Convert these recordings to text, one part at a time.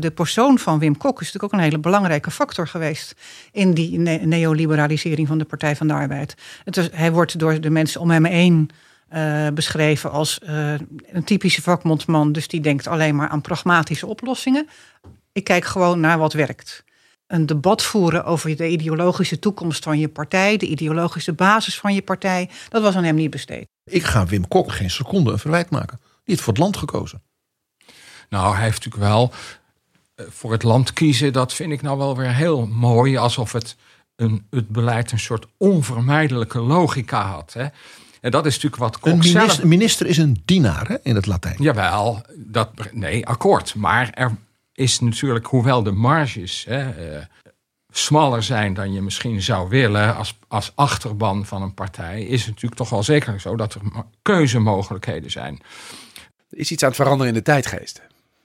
De persoon van Wim Kok is natuurlijk ook een hele belangrijke factor geweest in die ne- neoliberalisering van de Partij van de Arbeid. Het is, hij wordt door de mensen om hem heen eh, beschreven als eh, een typische vakbondsman, dus die denkt alleen maar aan pragmatische oplossingen. Ik kijk gewoon naar wat werkt. Een debat voeren over de ideologische toekomst van je partij, de ideologische basis van je partij, dat was aan hem niet besteed. Ik ga Wim Kok geen seconde een verwijt maken. Die heeft voor het land gekozen. Nou, hij heeft natuurlijk wel voor het land kiezen. Dat vind ik nou wel weer heel mooi. Alsof het, een, het beleid een soort onvermijdelijke logica had. Hè? En dat is natuurlijk wat Kok Een zelf... minister, is een dienaar hè, in het Latijn. Jawel, dat, nee, akkoord. Maar er is natuurlijk, hoewel de marges hè, eh, smaller zijn dan je misschien zou willen als, als achterban van een partij, is het natuurlijk toch wel zeker zo dat er keuzemogelijkheden zijn. Er is iets aan het veranderen in de tijdgeest.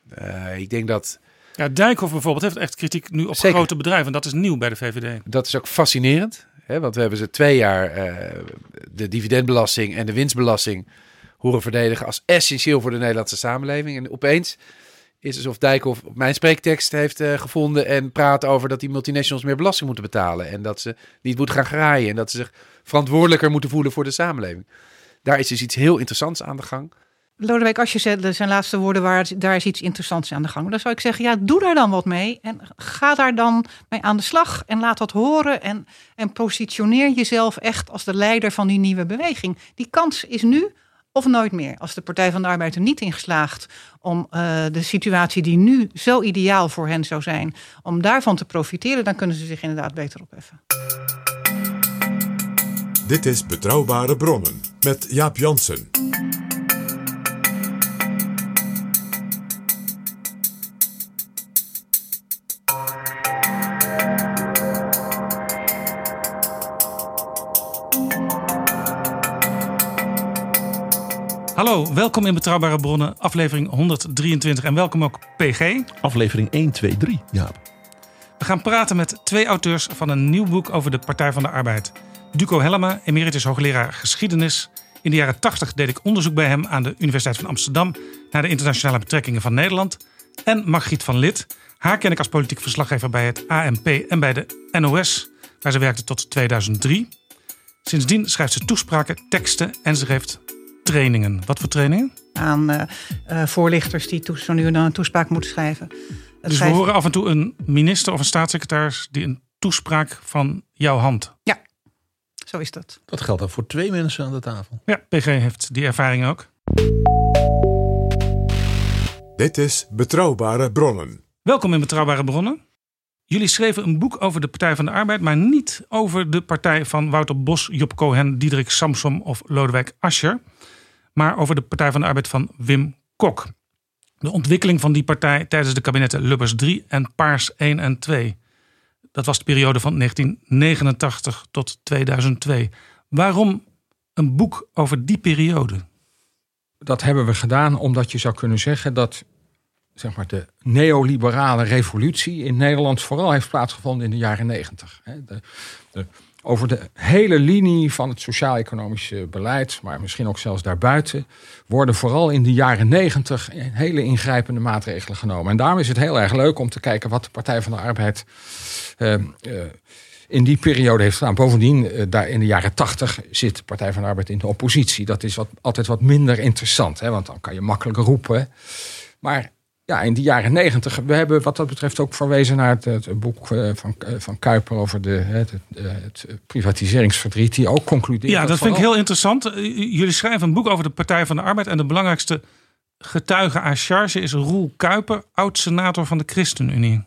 Eh, ik denk dat Ja, Dijkhoff bijvoorbeeld heeft echt kritiek nu op Zeker. grote bedrijven. En dat is nieuw bij de VVD. dat is ook fascinerend. Hè, want we hebben ze twee jaar eh, de dividendbelasting en de winstbelasting horen verdedigen als essentieel voor de Nederlandse samenleving. En opeens is het alsof Dijkhoff mijn spreektekst heeft eh, gevonden en praat over dat die multinationals meer belasting moeten betalen. En dat ze niet moeten gaan graaien en dat ze zich verantwoordelijker moeten voelen voor de samenleving. Daar is dus iets heel interessants aan de gang. Lodewijk Asscher zei, zijn laatste woorden waren, daar is iets interessants aan de gang. Dan zou ik zeggen, ja, doe daar dan wat mee. En ga daar dan mee aan de slag. En laat dat horen. En, en positioneer jezelf echt als de leider van die nieuwe beweging. Die kans is nu of nooit meer. Als de Partij van de Arbeid er niet in geslaagd om eh, de situatie die nu zo ideaal voor hen zou zijn, om daarvan te profiteren, dan kunnen ze zich inderdaad beter opheffen. Dit is Betrouwbare Bronnen met Jaap Jansen. Welkom in Betrouwbare Bronnen, aflevering 123. En welkom ook PG. Aflevering 1, 2, 3. Jaap. We gaan praten met twee auteurs van een nieuw boek over de Partij van de Arbeid. Duco Hellema, emeritus hoogleraar geschiedenis. In de jaren 80 deed ik onderzoek bij hem aan de Universiteit van Amsterdam naar de internationale betrekkingen van Nederland. En Margriet van Lid. Haar ken ik als politiek verslaggever bij het ANP en bij de NOS, waar ze werkte tot 2003. Sindsdien schrijft ze toespraken, teksten en ze geeft trainingen. Wat voor trainingen? Aan eh, eh, voorlichters die zo nu en dan een toespraak moeten schrijven. Het Dus we schrijven- horen af en toe een minister of een staatssecretaris die een toespraak van jouw hand. Ja, zo is dat. Dat geldt dan voor twee mensen aan de tafel. Ja, PG heeft die ervaring ook. Dit is Betrouwbare Bronnen. Welkom in Betrouwbare Bronnen. Jullie schreven een boek over de Partij van de Arbeid, maar niet over de partij van Wouter Bos, Job Cohen, Diederik Samsom of Lodewijk Asscher, maar over de Partij van de Arbeid van Wim Kok. De ontwikkeling van die partij tijdens de kabinetten Lubbers 3 en Paars 1 en 2. Dat was de periode van 1989 tot 2002. Waarom een boek over die periode? Dat hebben we gedaan omdat je zou kunnen zeggen dat zeg maar, de neoliberale revolutie in Nederland vooral heeft plaatsgevonden in de jaren negentig. De, de, over de hele linie van het sociaal-economische beleid, maar misschien ook zelfs daarbuiten, worden vooral in de jaren negentig hele ingrijpende maatregelen genomen. En daarom is het heel erg leuk om te kijken wat de Partij van de Arbeid eh, eh, in die periode heeft gedaan. Bovendien, eh, daar in de jaren tachtig zit de Partij van de Arbeid in de oppositie. Dat is wat, altijd wat minder interessant, hè, want dan kan je makkelijk roepen. Maar ja, in die jaren negentig, we hebben wat dat betreft ook verwezen naar het, het boek eh, van, eh, van Kuiper over de, het, het, het privatiseringsverdriet, die ook concludeert. Ja, dat vind ik heel interessant. Eh, Jullie schrijven een boek over de Partij van de Arbeid en de belangrijkste getuige à charge is Roel Kuiper, oud-senator van de ChristenUnie.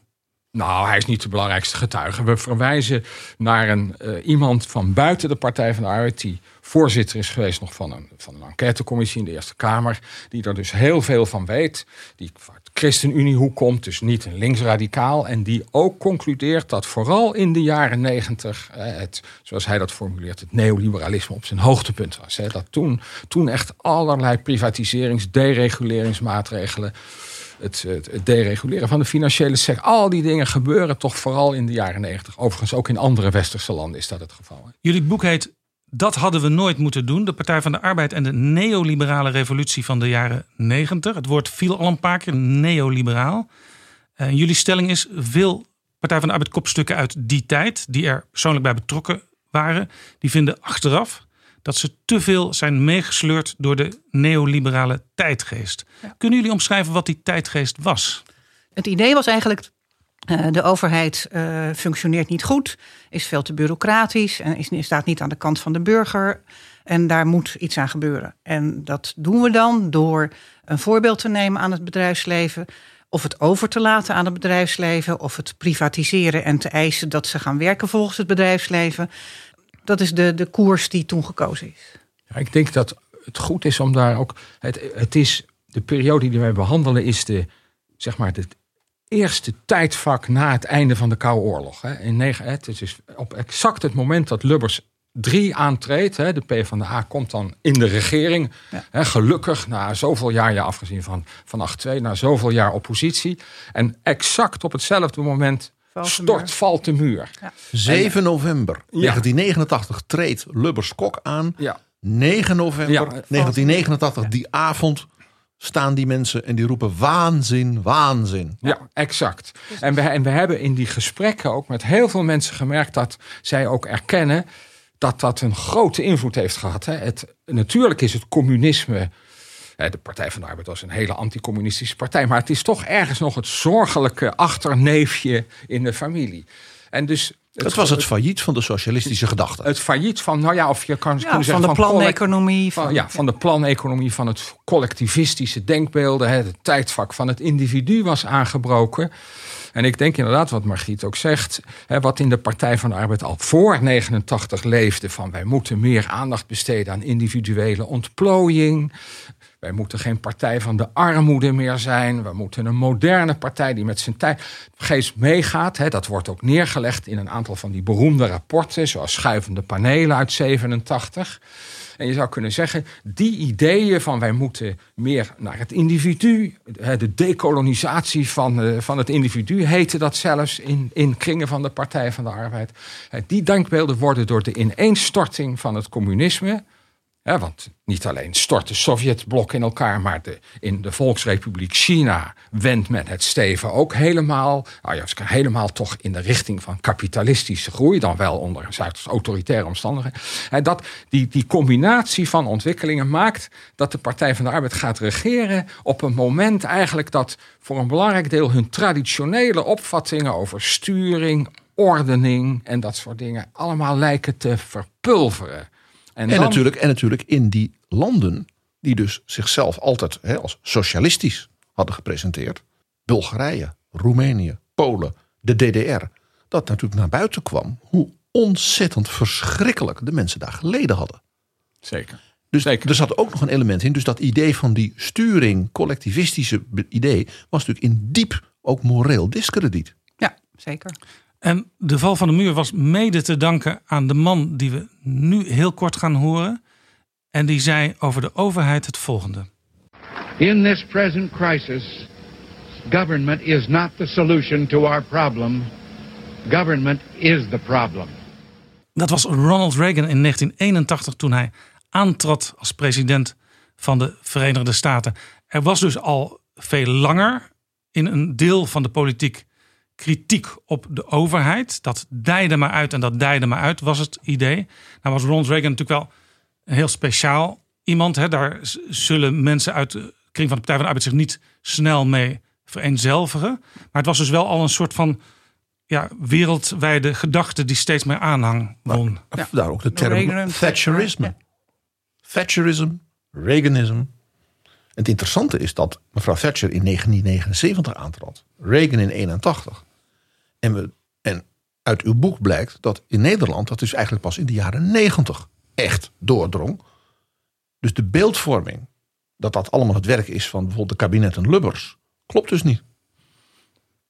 Nou, hij is niet de belangrijkste getuige. We verwijzen naar een, uh, iemand van buiten de Partij van de Arbeid... die voorzitter is geweest nog van een, van een enquêtecommissie in de Eerste Kamer... die er dus heel veel van weet. Die de ChristenUnie-hoek komt, dus niet een linksradicaal... en die ook concludeert dat vooral in de jaren negentig... Uh, het, zoals hij dat formuleert, het neoliberalisme op zijn hoogtepunt was. Hè, dat toen, toen echt allerlei privatiserings-, dereguleringsmaatregelen het, het, dereguleren van de financiële sector. Al die dingen gebeuren toch vooral in de jaren negentig. Overigens ook in andere westerse landen is dat het geval. Jullie boek heet Dat hadden we nooit moeten doen. De Partij van de Arbeid en de neoliberale revolutie van de jaren negentig. Het woord viel al een paar keer, neoliberaal. En jullie stelling is veel Partij van de Arbeid kopstukken uit die tijd... die er persoonlijk bij betrokken waren... die vinden achteraf dat ze te veel zijn meegesleurd door de neoliberale tijdgeest. Kunnen jullie omschrijven wat die tijdgeest was? Het idee was eigenlijk. Uh, de overheid uh, functioneert niet goed, is veel te bureaucratisch en is, staat niet aan de kant van de burger. En daar moet iets aan gebeuren. En dat doen we dan door een voorbeeld te nemen aan het bedrijfsleven. Of het over te laten aan het bedrijfsleven. Of het privatiseren en te eisen dat ze gaan werken volgens het bedrijfsleven dat is de, de koers die toen gekozen is. Ja, ik denk dat het goed is om daar ook. Het, het is de periode die wij behandelen, is de, zeg maar, het eerste tijdvak na het einde van de Koude Oorlog. Hè. In negen, het is op exact het moment dat Lubbers 3 aantreedt. Hè, de PvdA komt dan in de regering. Ja. Hè, gelukkig na zoveel jaar, ja, afgezien van, van 8-2, na zoveel jaar oppositie. En exact op hetzelfde moment stort, valt de muur. Ja. 7 november 1989 treedt Lubbers Kok aan. Ja. 9 november 1989, die avond staan die mensen en die roepen waanzin, waanzin. Ja, exact. En we, en we hebben in die gesprekken ook met heel veel mensen gemerkt dat zij ook erkennen dat dat een grote invloed heeft gehad. Hè. Het, natuurlijk is het communisme de Partij van de Arbeid was een hele anticommunistische partij. Maar het is toch ergens nog het zorgelijke achterneefje in de familie. En dus het, was het failliet van de socialistische gedachte. Het failliet van, nou ja, of je kan ja, zeggen van de planeconomie. Van, ja, van de planeconomie, van het collectivistische denkbeelden. Het tijdvak van het individu was aangebroken. En ik denk inderdaad wat Margriet ook zegt, hè, wat in de Partij van de Arbeid al voor 89 leefde, van wij moeten meer aandacht besteden aan individuele ontplooiing. Wij moeten geen partij van de armoede meer zijn. We moeten een moderne partij die met zijn tijdgeest meegaat. Hè, dat wordt ook neergelegd in een aantal van die beroemde rapporten, zoals Schuivende Panelen uit 87. En je zou kunnen zeggen, die ideeën van wij moeten meer naar het individu, de dekolonisatie van, van het individu heette dat zelfs in, in kringen van de Partij van de Arbeid. Die denkbeelden worden door de ineenstorting van het communisme want niet alleen stort de Sovjetblok in elkaar, maar de, in de Volksrepubliek China wendt men het steven ook helemaal, nou helemaal toch in de richting van kapitalistische groei, dan wel onder autoritaire omstandigheden. En dat, die, die combinatie van ontwikkelingen maakt dat de Partij van de Arbeid gaat regeren op een moment eigenlijk dat voor een belangrijk deel hun traditionele opvattingen over sturing, ordening en dat soort dingen allemaal lijken te verpulveren. En, en, natuurlijk, en natuurlijk in die landen die dus zichzelf altijd hè, als socialistisch hadden gepresenteerd. Bulgarije, Roemenië, Polen, de DDR. Dat natuurlijk naar buiten kwam hoe ontzettend verschrikkelijk de mensen daar geleden hadden. Zeker. Dus Zeker. er zat ook nog een element in. Dus dat idee van die sturing, collectivistische idee, was natuurlijk in diep ook moreel discrediet. Ja, zeker. En de val van de muur was mede te danken aan de man die we nu heel kort gaan horen. En die zei over de overheid het volgende. In this present crisis, government is not the solution to our problem. Government is the problem. Dat was Ronald Reagan in 1981 toen hij aantrad als president van de Verenigde Staten. Er was dus al veel langer in een deel van de politiek kritiek op de overheid. Dat dijde maar uit en dat dijde maar uit, was het idee. Nou was Ronald Reagan natuurlijk wel een heel speciaal iemand. Hè. Daar zullen mensen uit de kring van de Partij van de Arbeid zich niet snel mee vereenzelvigen. Maar het was dus wel al een soort van ja, wereldwijde gedachte die steeds meer aanhang won. Daar ook de term Reagan, Thatcherisme. Thatcherism, Reaganism. En het interessante is dat mevrouw Thatcher in 1979 aantrad. Reagan in 81. En, we, en uit uw boek blijkt dat in Nederland dat is eigenlijk pas in de jaren 90 echt doordrong. Dus de beeldvorming dat dat allemaal het werk is van bijvoorbeeld de kabinetten Lubbers klopt dus niet.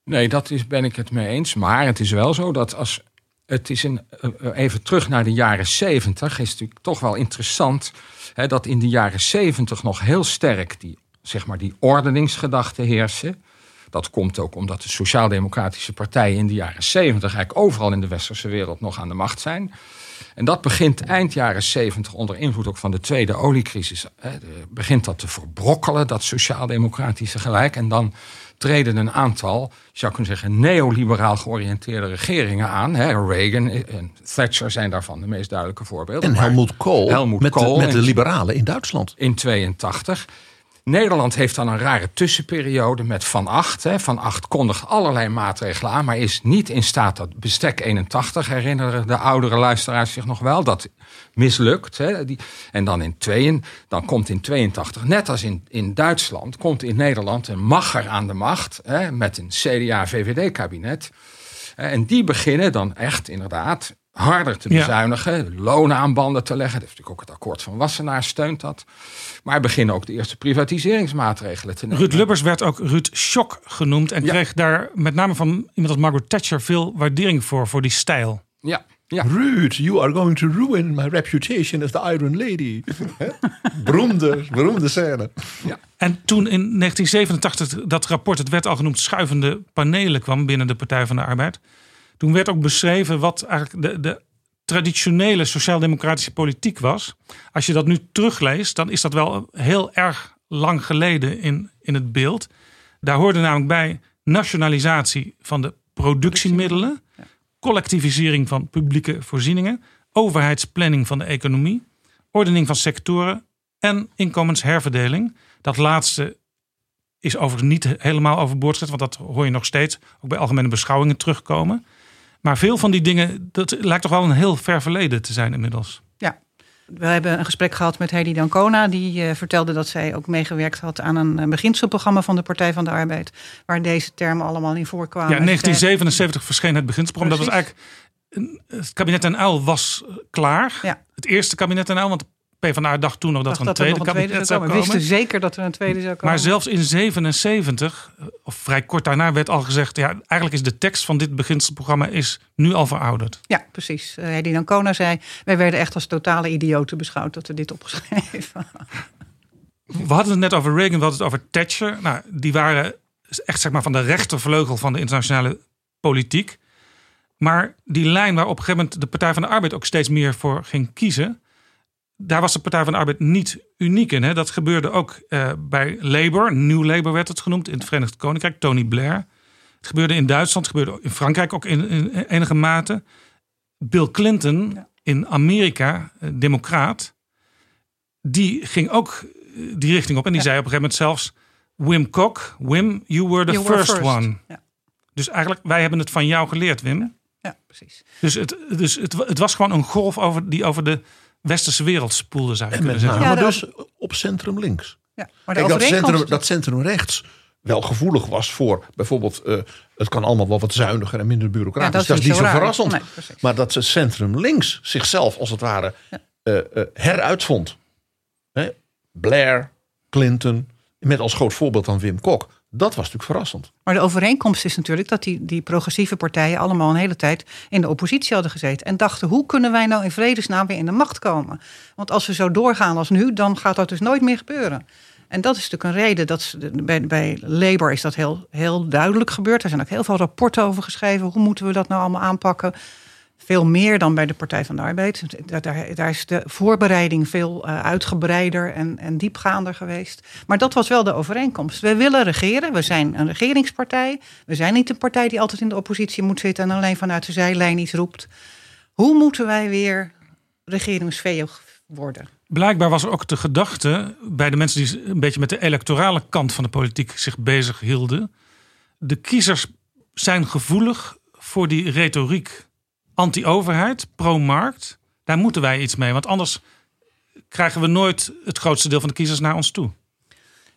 Nee, dat is, ben ik het mee eens. Maar het is wel zo dat als. Het is een, eh, even terug naar de jaren 70 is natuurlijk toch wel interessant. Hè, dat in de jaren 70 nog heel sterk die, zeg maar, die ordeningsgedachten heersen. Dat komt ook omdat de Sociaal-Democratische partijen in de jaren 70 eigenlijk overal in de westerse wereld nog aan de macht zijn. En dat begint eind jaren 70 onder invloed ook van de tweede oliecrisis. Hè, begint dat te verbrokkelen, dat sociaal-democratische gelijk. En dan treden een aantal, je zou kunnen zeggen, neoliberaal georiënteerde regeringen aan. Hè. Reagan en Thatcher zijn daarvan de meest duidelijke voorbeelden. En Helmut Kohl Helmut met, Kohl de, met de liberalen in Duitsland. in 82. Nederland heeft dan een rare tussenperiode met Van Acht. Hè. Van Acht kondigt allerlei maatregelen aan, maar is niet in staat dat bestek 81, herinneren de oudere luisteraars zich nog wel, dat mislukt. Hè. En dan, in tweeën, dan komt in 82, net als in, in Duitsland, komt in Nederland een macher aan de macht hè, met een CDA-VVD-kabinet. En die beginnen dan echt inderdaad harder te Ja. bezuinigen, loonaanbanden te leggen. Dat is natuurlijk ook het akkoord van Wassenaar steunt dat. Maar beginnen ook de eerste privatiseringsmaatregelen te nemen. Ruud Lubbers werd ook Ruud Schok genoemd en Ja. kreeg daar met name van iemand als Margaret Thatcher veel waardering voor, voor die stijl. Ja, ja. Ruud, you are going to ruin my reputation as the Iron Lady. Beroemde, beroemde scène. En toen in 1987 dat rapport, het werd al genoemd, schuivende panelen kwam binnen de Partij van de Arbeid. Toen werd ook beschreven wat eigenlijk de, de traditionele sociaal-democratische politiek was. Als je dat nu terugleest, dan is dat wel heel erg lang geleden in, in het beeld. Daar hoorde namelijk bij nationalisatie van de productiemiddelen, collectivisering van publieke voorzieningen, overheidsplanning van de economie, ordening van sectoren en inkomensherverdeling. Dat laatste is overigens niet helemaal overboord gezet, want dat hoor je nog steeds ook bij algemene beschouwingen terugkomen. Maar veel van die dingen, dat lijkt toch wel een heel ver verleden te zijn inmiddels. Ja, we hebben een gesprek gehad met Hedy Dancona. Die eh, vertelde dat zij ook meegewerkt had aan een eh, beginselprogramma van de Partij van de Arbeid. Waar deze termen allemaal in voorkwamen. Ja, in 1977 verscheen het beginselprogramma. Dat was eigenlijk, het kabinet Uyl was eh, klaar. Ja. Het eerste kabinet Uyl, want PvdA dacht toen nog dat dacht er een dat tweede een kabinet zou zou komen. wisten zeker dat er een tweede zou komen. Maar zelfs in 77, of vrij kort daarna, werd al gezegd... ja, eigenlijk is de tekst van dit beginselprogramma is nu al verouderd. Ja, precies. Uh, Hedy Dancona zei, wij werden echt als totale idioten beschouwd dat we dit opgeschreven We hadden het net over Reagan, we hadden het over Thatcher. Nou, die waren echt zeg maar, van de rechtervleugel van de internationale politiek. Maar die lijn waar op een gegeven moment de Partij van de Arbeid ook steeds meer voor ging kiezen. Daar was de Partij van de Arbeid niet uniek in. Hè? Dat gebeurde ook uh, bij Labour. Nieuw Labour werd het genoemd in het Verenigd Koninkrijk. Tony Blair. Het gebeurde in Duitsland. Het gebeurde in Frankrijk ook in, in enige mate. Bill Clinton ja. in Amerika, democraat. Die ging ook die richting op. En die ja. zei op een gegeven moment zelfs... Wim Kok, Wim, you were the you first, were first. one. Ja. Dus eigenlijk, wij hebben het van jou geleerd, Wim. Ja, precies. Dus het, dus het, het was gewoon een golf over, die over de westerse wereld spoelde, zou je en kunnen zeggen. ja, dus op centrum links. Ja, maar Kijk, dat, centrum, dat centrum rechts wel gevoelig was voor bijvoorbeeld... Uh, het kan allemaal wel wat zuiniger en minder bureaucratisch. Ja, dat is dat is niet zo, zo verrassend. Nee, maar dat het centrum links zichzelf als het ware ja. uh, uh, heruitvond. Hè? Blair, Clinton, met als groot voorbeeld dan Wim Kok. Dat was natuurlijk verrassend. Maar de overeenkomst is natuurlijk dat die, die progressieve partijen allemaal een hele tijd in de oppositie hadden gezeten. En dachten, hoe kunnen wij nou in vredesnaam weer in de macht komen? Want als we zo doorgaan als nu, dan gaat dat dus nooit meer gebeuren. En dat is natuurlijk een reden. Dat bij, bij Labour is dat heel, heel duidelijk gebeurd. Er zijn ook heel veel rapporten over geschreven. Hoe moeten we dat nou allemaal aanpakken? Veel meer dan bij de Partij van de Arbeid. Daar, daar, is de voorbereiding veel uh, uitgebreider en, en diepgaander geweest. Maar dat was wel de overeenkomst. We willen regeren. We zijn een regeringspartij. We zijn niet een partij die altijd in de oppositie moet zitten en alleen vanuit de zijlijn iets roept. Hoe moeten wij weer regeringsveo worden? Blijkbaar was ook de gedachte bij de mensen die een beetje met de electorale kant van de politiek zich bezig hielden. De kiezers zijn gevoelig voor die retoriek anti-overheid, pro-markt. Daar moeten wij iets mee, want anders krijgen we nooit het grootste deel van de kiezers naar ons toe.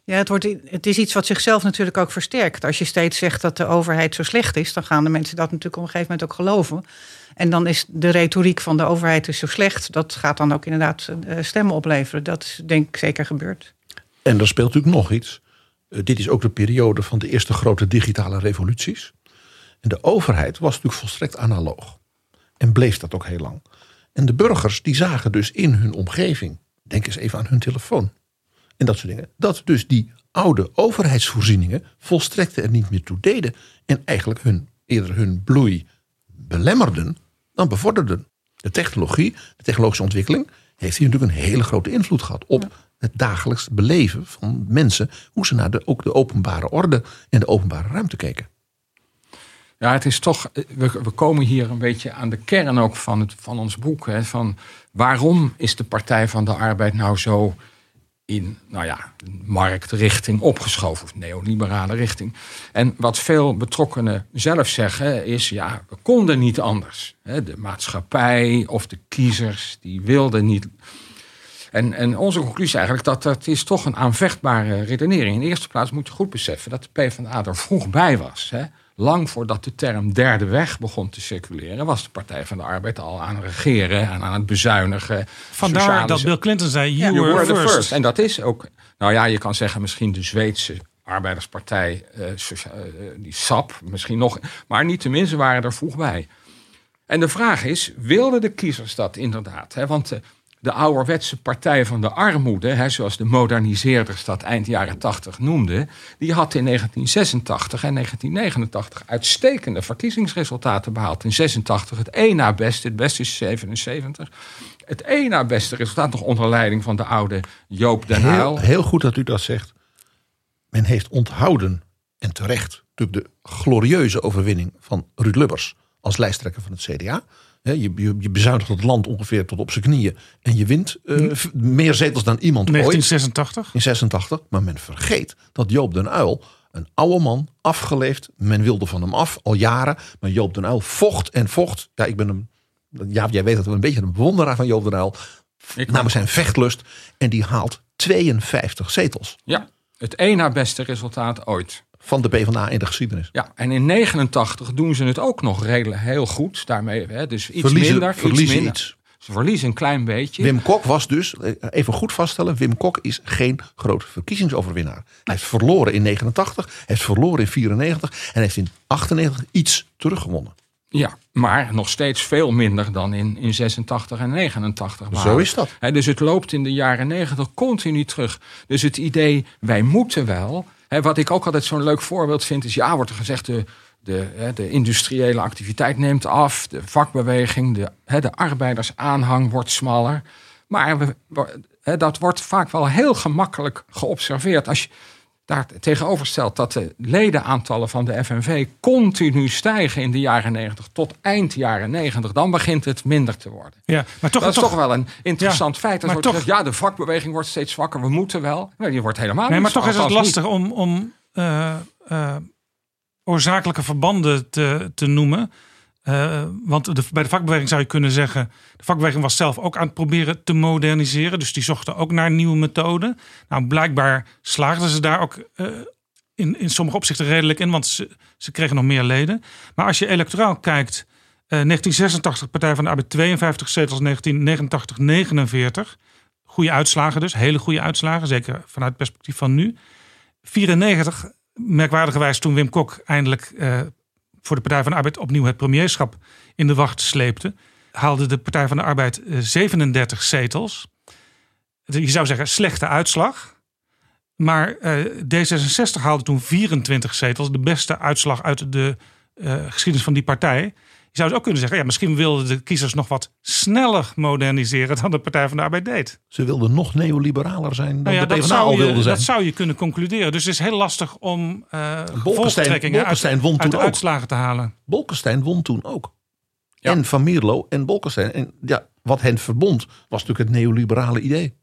Ja, het, wordt, het is iets wat zichzelf natuurlijk ook versterkt. Als je steeds zegt dat de overheid zo slecht is, dan gaan de mensen dat natuurlijk op een gegeven moment ook geloven. En dan is de retoriek van de overheid is zo slecht. Dat gaat dan ook inderdaad eh, stemmen opleveren. Dat is denk ik zeker gebeurd. En er speelt natuurlijk nog iets. Uh, dit is ook de periode van de eerste grote digitale revoluties. En de overheid was natuurlijk volstrekt analoog. En bleef dat ook heel lang. En de burgers die zagen dus in hun omgeving, denk eens even aan hun telefoon. En dat soort dingen. Dat dus die oude overheidsvoorzieningen volstrekt er niet meer toe deden. En eigenlijk hun, eerder hun bloei belemmerden dan bevorderden. De technologie, de technologische ontwikkeling, heeft hier natuurlijk een hele grote invloed gehad op het dagelijks beleven van mensen. Hoe ze naar de, ook de openbare orde en de openbare ruimte keken. Ja, het is toch. We, we komen hier een beetje aan de kern ook van, het, van ons boek. Hè, van waarom is de Partij van de Arbeid nou zo in, nou ja, marktrichting opgeschoven, of neoliberale richting. En wat veel betrokkenen zelf zeggen is, ja, we konden niet anders. De maatschappij of de kiezers, die wilden niet. En, en onze conclusie is eigenlijk dat dat is toch een aanvechtbare redenering. In de eerste plaats moet je goed beseffen dat de PvdA er vroeg bij was. Hè. Lang voordat de term derde weg begon te circuleren, was de Partij van de Arbeid al aan het regeren en aan het bezuinigen. Vandaar dat Bill Clinton zei: You, were, were, the first. En dat is ook, nou ja, je kan zeggen misschien de Zweedse arbeiderspartij, uh, die SAP, misschien nog, maar niet tenminste waren er vroeg bij. En de vraag is: wilden de kiezers dat inderdaad? Hè? Want uh, de ouderwetse partij van de armoede, hè, zoals de moderniseerders dat eind jaren 80 noemden, die had in 1986 en 1989 uitstekende verkiezingsresultaten behaald. In 86 het één na beste, het beste is 77. Het één na beste resultaat nog onder leiding van de oude Joop den Uyl. Heel, heel goed dat u dat zegt. Men heeft onthouden, en terecht, natuurlijk de glorieuze overwinning van Ruud Lubbers als lijsttrekker van het CDA. Je, je, je, bezuinigt het land ongeveer tot op zijn knieën. En je wint uh, meer zetels dan iemand 1986. ooit. In 86. Maar men vergeet dat Joop den Uyl, een oude man, afgeleefd. Men wilde van hem af, al jaren. Maar Joop den Uyl vocht en vocht. Ja, ik ben hem... Ja, jij weet dat we een beetje een bewonderaar van Joop den Uyl. Namens zijn vechtlust. En die haalt 52 zetels. Ja, het één na beste resultaat ooit van de PvdA in de geschiedenis. Ja, en in 89 doen ze het ook nog redelijk heel goed. Daarmee, hè, dus iets verliezen, minder. Verliezen iets, minder. iets. Ze verliezen een klein beetje. Wim Kok was dus, even goed vaststellen, Wim Kok is geen grote verkiezingsoverwinnaar. Hij heeft verloren in 89, hij heeft verloren in 94 en heeft in 98 iets teruggewonnen. Ja, maar nog steeds veel minder dan in, in 86 en 89. Maar. Zo is dat. He, dus het loopt in de jaren 90 continu terug. Dus het idee, wij moeten wel, wat ik ook altijd zo'n leuk voorbeeld vind, is ja, wordt er gezegd, de, de, de industriële activiteit neemt af, de vakbeweging, de, de arbeidersaanhang wordt smaller. Maar dat wordt vaak wel heel gemakkelijk geobserveerd. Als je daar tegenover stelt dat de ledenaantallen van de FNV continu stijgen in de jaren 90 tot eind jaren 90, dan begint het minder te worden. Ja, maar toch, dat is toch, toch wel een interessant ja, feit. Dat wordt toch, gezegd, ja, de vakbeweging wordt steeds zwakker, we moeten wel. Nee, die wordt helemaal nee, niet maar toch is het lastig om, om uh, uh, oorzakelijke verbanden te, te noemen. Uh, want de, bij de vakbeweging zou je kunnen zeggen... de vakbeweging was zelf ook aan het proberen te moderniseren. Dus die zochten ook naar nieuwe methoden. Nou, blijkbaar slaagden ze daar ook uh, in, in sommige opzichten redelijk in... want ze, kregen nog meer leden. Maar als je electoraal kijkt... Uh, 1986 Partij van de Arbeid 52 zetels, 1989 49. Goede uitslagen dus, hele goede uitslagen. Zeker vanuit het perspectief van nu. 94, merkwaardigerwijs toen Wim Kok eindelijk voor de Partij van de Arbeid opnieuw het premierschap in de wacht sleepte, haalde de Partij van de Arbeid 37 zetels. Je zou zeggen, slechte uitslag. Maar uh, D66 haalde toen 24 zetels, de beste uitslag uit de uh, geschiedenis van die partij. Je zou dus ook kunnen zeggen, ja, misschien wilden de kiezers nog wat sneller moderniseren dan de Partij van de Arbeid deed. Ze wilden nog neoliberaler zijn dan Nou ja, de dat, PvdA al wilde zijn. dat zou je kunnen concluderen. Dus het is heel lastig om uh, gevolgtrekkingen uit, Bolkestein won uit toen de ook. uitslagen te halen. Bolkestein won toen ook. En Van Mierlo en Bolkestein. En ja, wat hen verbond was natuurlijk het neoliberale idee.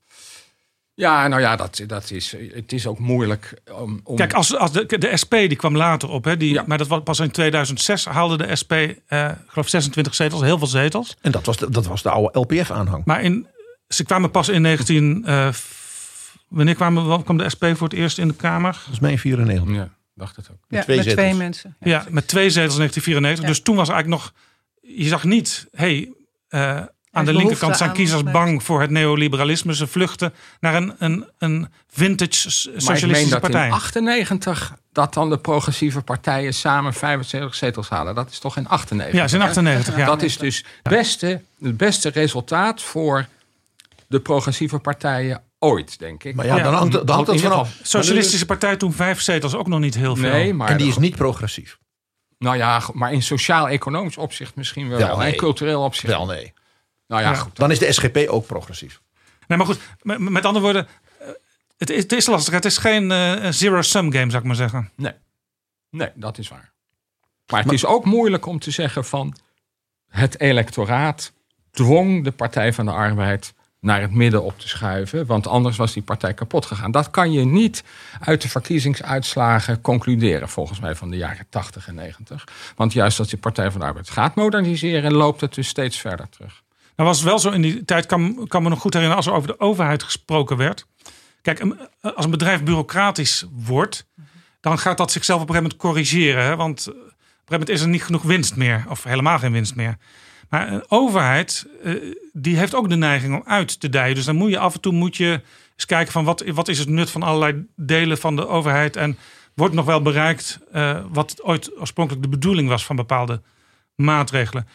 Ja, nou ja, dat, dat is, het is ook moeilijk om... om... Kijk, als, als de, de SP die kwam later op, hè, die, maar dat was pas in 2006 haalde de SP, eh, geloof 26 zetels, heel veel zetels. En dat was de, dat was de oude LPF-aanhang. Maar in, ze kwamen pas in 19. Uh, wanneer kwamen, kwam de SP voor het eerst in de Kamer? Dat is mij 94. Ja, dacht het ook. Met ja, twee, met twee mensen. Ja, ja, met twee zetels in 1994. Ja. Dus toen was eigenlijk nog. Je zag niet, hey, uh, aan de linkerkant zijn kiezers bang voor het neoliberalisme. Ze vluchten naar een, een, een vintage socialistische maar ik meen dat partij. in 98 dat dan de progressieve partijen samen 75 zetels halen. Dat is toch in 98? Ja, is in 98. Ja. Dat is dus het beste, het beste resultaat voor de progressieve partijen ooit, denk ik. Maar ja, dan hangt, dan hangt het vanaf. Socialistische partij toen vijf zetels ook nog niet heel veel. Nee, maar en die is niet progressief. Nou ja, maar in sociaal-economisch opzicht misschien wel. Wel, nee. En cultureel opzicht. Wel nee. Nou ja, Ja. goed. Dan is de SGP ook progressief. Nee, maar goed, met, met andere woorden, eh, het is, het is lastig. Het is geen eh, zero-sum game, zou ik maar zeggen. Nee. nee, dat is waar. Maar het is ook moeilijk om te zeggen van het electoraat dwong de Partij van de Arbeid naar het midden op te schuiven, want anders was die partij kapot gegaan. Dat kan je niet uit de verkiezingsuitslagen concluderen, volgens mij van de jaren 80 en 90. Want juist als die Partij van de Arbeid gaat moderniseren, loopt het dus steeds verder terug. Nou was wel zo in die tijd, kan, kan me nog goed herinneren, als er over de overheid gesproken werd. Kijk, een- als een bedrijf bureaucratisch wordt, dan gaat dat zichzelf op een gegeven moment corrigeren. Hè? Want op een gegeven moment is er niet genoeg winst meer, of helemaal geen winst meer. Maar een overheid, eh, die heeft ook de neiging om uit te dijen. Dus dan moet je af en toe moet je eens kijken van wat, wat is het nut van allerlei delen van de overheid. En wordt nog wel bereikt eh, wat ooit oorspronkelijk de bedoeling was van bepaalde maatregelen.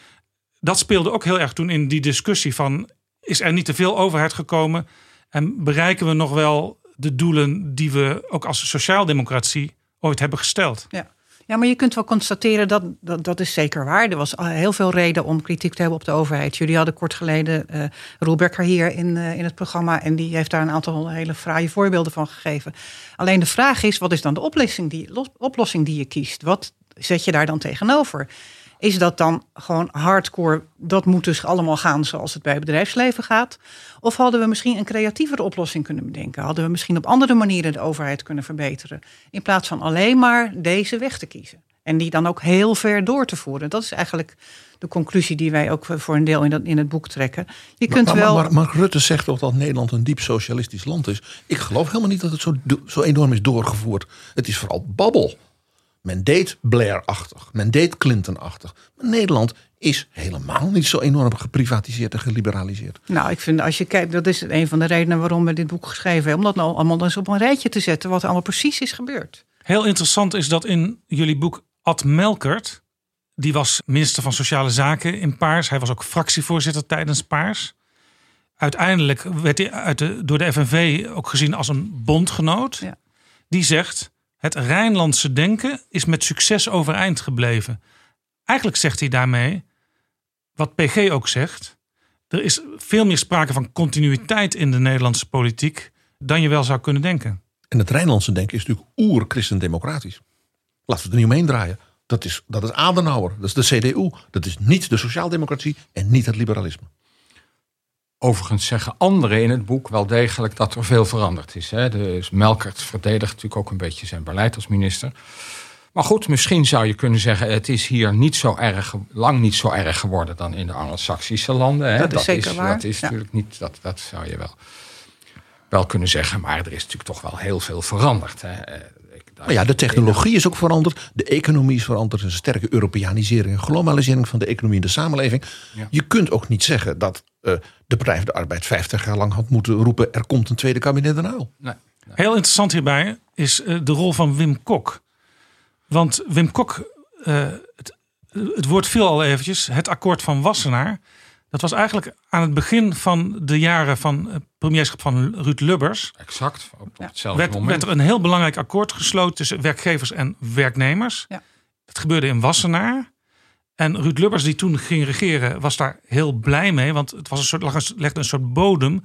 Dat speelde ook heel erg toen in die discussie van is er niet te veel overheid gekomen en bereiken we nog wel de doelen die we ook als sociaaldemocratie ooit hebben gesteld. Ja. Ja, maar je kunt wel constateren dat, dat dat is zeker waar. Er was heel veel reden om kritiek te hebben op de overheid. Jullie hadden kort geleden Becker hier in, eh, in het programma... en die heeft daar een aantal hele fraaie voorbeelden van gegeven. Alleen de vraag is, wat is dan de oplossing die, los- oplossing die je kiest? Wat zet je daar dan tegenover? Is dat dan gewoon hardcore, dat moet dus allemaal gaan zoals het bij het bedrijfsleven gaat? Of hadden we misschien een creatievere oplossing kunnen bedenken? Hadden we misschien op andere manieren de overheid kunnen verbeteren? In plaats van alleen maar deze weg te kiezen. En die dan ook heel ver door te voeren. Dat is eigenlijk de conclusie die wij ook voor een deel in, dat, in het boek trekken. Je kunt maar, wel. maar, maar Rutte zegt toch dat Nederland een diep socialistisch land is. Ik geloof helemaal niet dat het zo, zo enorm is doorgevoerd. Het is vooral babbel. Men deed Blair-achtig. Men deed Clinton-achtig. Maar Nederland is helemaal niet zo enorm geprivatiseerd en geliberaliseerd. Nou, ik vind als je kijkt, dat is een van de redenen waarom we dit boek geschreven hebben. Om dat nou allemaal eens op een rijtje te zetten, wat er allemaal precies is gebeurd. Heel interessant is dat in jullie boek Ad Melkert, die was minister van Sociale Zaken in Paars. Hij was ook fractievoorzitter tijdens Paars. Uiteindelijk werd hij uit de, door de FNV ook gezien als een bondgenoot. Ja. Die zegt, het Rijnlandse denken is met succes overeind gebleven. Eigenlijk zegt hij daarmee, wat PG ook zegt... er is veel meer sprake van continuïteit in de Nederlandse politiek... dan je wel zou kunnen denken. En het Rijnlandse denken is natuurlijk oer-christendemocratisch. Laten we het er niet omheen draaien. Dat is, dat is Adenauer, dat is de CDU. Dat is niet de sociaaldemocratie en niet het liberalisme. Overigens zeggen anderen in het boek wel degelijk dat er veel veranderd is. Hè. Dus Melkert verdedigt natuurlijk ook een beetje zijn beleid als minister. Maar goed, misschien zou je kunnen zeggen... het is hier niet zo erg, lang niet zo erg geworden dan in de Anglo-Saxische landen. Hè. Dat is zeker waar, Dat is ja. natuurlijk niet, dat, dat zou je wel, wel kunnen zeggen. Maar er is natuurlijk toch wel heel veel veranderd. Hè. Maar ja, de technologie is ook veranderd. De economie is veranderd. Er een sterke Europeanisering en globalisering van de economie en de samenleving. Ja. Je kunt ook niet zeggen dat eh, de Partij van de Arbeid 50 jaar lang had moeten roepen... er komt een tweede kabinet erna. Nee. Heel interessant hierbij is eh, de rol van Wim Kok. Want Wim Kok, eh, het, het woord viel al eventjes, het akkoord van Wassenaar. Dat was eigenlijk aan het begin van de jaren van het premierschap van Ruud Lubbers. Exact, op hetzelfde Werd, moment. werd er een heel belangrijk akkoord gesloten tussen werkgevers en werknemers. Ja. Dat gebeurde in Wassenaar. En Ruud Lubbers, die toen ging regeren, was daar heel blij mee. Want het was een soort, legde een soort bodem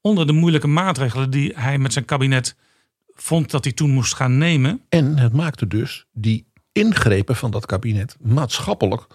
onder de moeilijke maatregelen die hij met zijn kabinet vond dat hij toen moest gaan nemen. En het maakte dus die ingrepen van dat kabinet maatschappelijk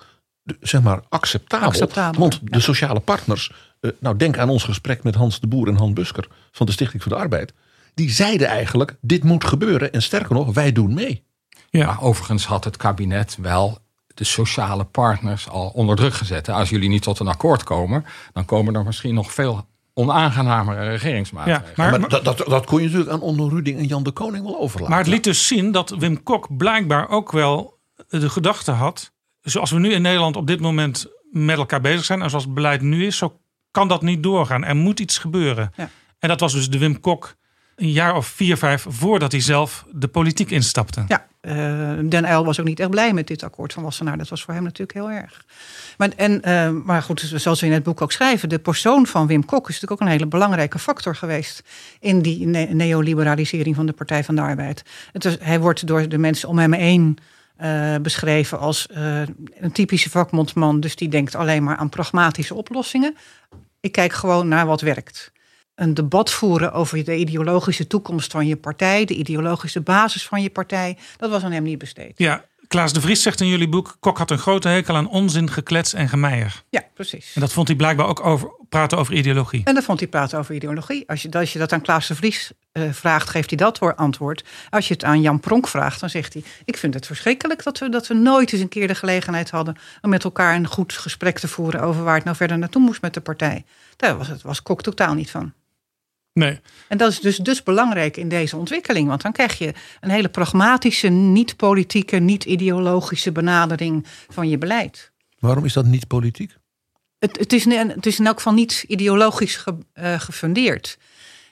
zeg maar acceptabel. Acceptabel, Want de sociale partners, eh, nou denk aan ons gesprek met Hans de Boer en Han Busker van de Stichting voor de Arbeid. Die zeiden eigenlijk, dit moet gebeuren. En sterker nog, wij doen mee. Maar overigens had het kabinet wel de sociale partners al onder druk gezet. Als jullie niet tot een akkoord komen, dan komen er misschien nog veel onaangenamere regeringsmaatregelen. Ja, Maar, dat, dat, dat kon je natuurlijk aan Onno Ruding en Jan de Koning wel overlaten. Maar het liet dus zien dat Wim Kok blijkbaar ook wel de gedachte had. Zoals we nu in Nederland op dit moment met elkaar bezig zijn. En zoals het beleid nu is, zo kan dat niet doorgaan. Er moet iets gebeuren. Ja. En dat was dus de Wim Kok een jaar of vier, vijf voordat hij zelf de politiek instapte. Ja, eh, Den Uyl was ook niet echt blij met dit akkoord van Wassenaar. Dat was voor hem natuurlijk heel erg. Maar, en, eh, maar goed, zoals we in het boek ook schrijven... de persoon van Wim Kok is natuurlijk ook een hele belangrijke factor geweest... in die ne- neoliberalisering van de Partij van de Arbeid. Het hij wordt door de mensen om hem heen eh, beschreven als eh, een typische vakbondsman. Dus die denkt alleen maar aan pragmatische oplossingen. Ik kijk gewoon naar wat werkt een debat voeren over de ideologische toekomst van je partij, de ideologische basis van je partij, dat was aan hem niet besteed. Ja, Klaas de Vries zegt in jullie boek... Kok had een grote hekel aan onzin, geklets en gemeier. Ja, precies. En dat vond hij blijkbaar ook over praten over ideologie. En dan vond hij praten over ideologie. Als je, als je dat aan Klaas de Vries eh, vraagt, geeft hij dat antwoord. Als je het aan Jan Pronk vraagt, dan zegt hij... ik vind het verschrikkelijk dat we, dat we nooit eens een keer de gelegenheid hadden... om met elkaar een goed gesprek te voeren... over waar het nou verder naartoe moest met de partij. Daar was, het, was Kok totaal niet van. Nee. En dat is dus, dus belangrijk in deze ontwikkeling. Want dan krijg je een hele pragmatische, niet-politieke, niet-ideologische benadering van je beleid. Waarom is dat niet politiek? Het, het, is, het is in elk geval niet ideologisch ge- eh, gefundeerd.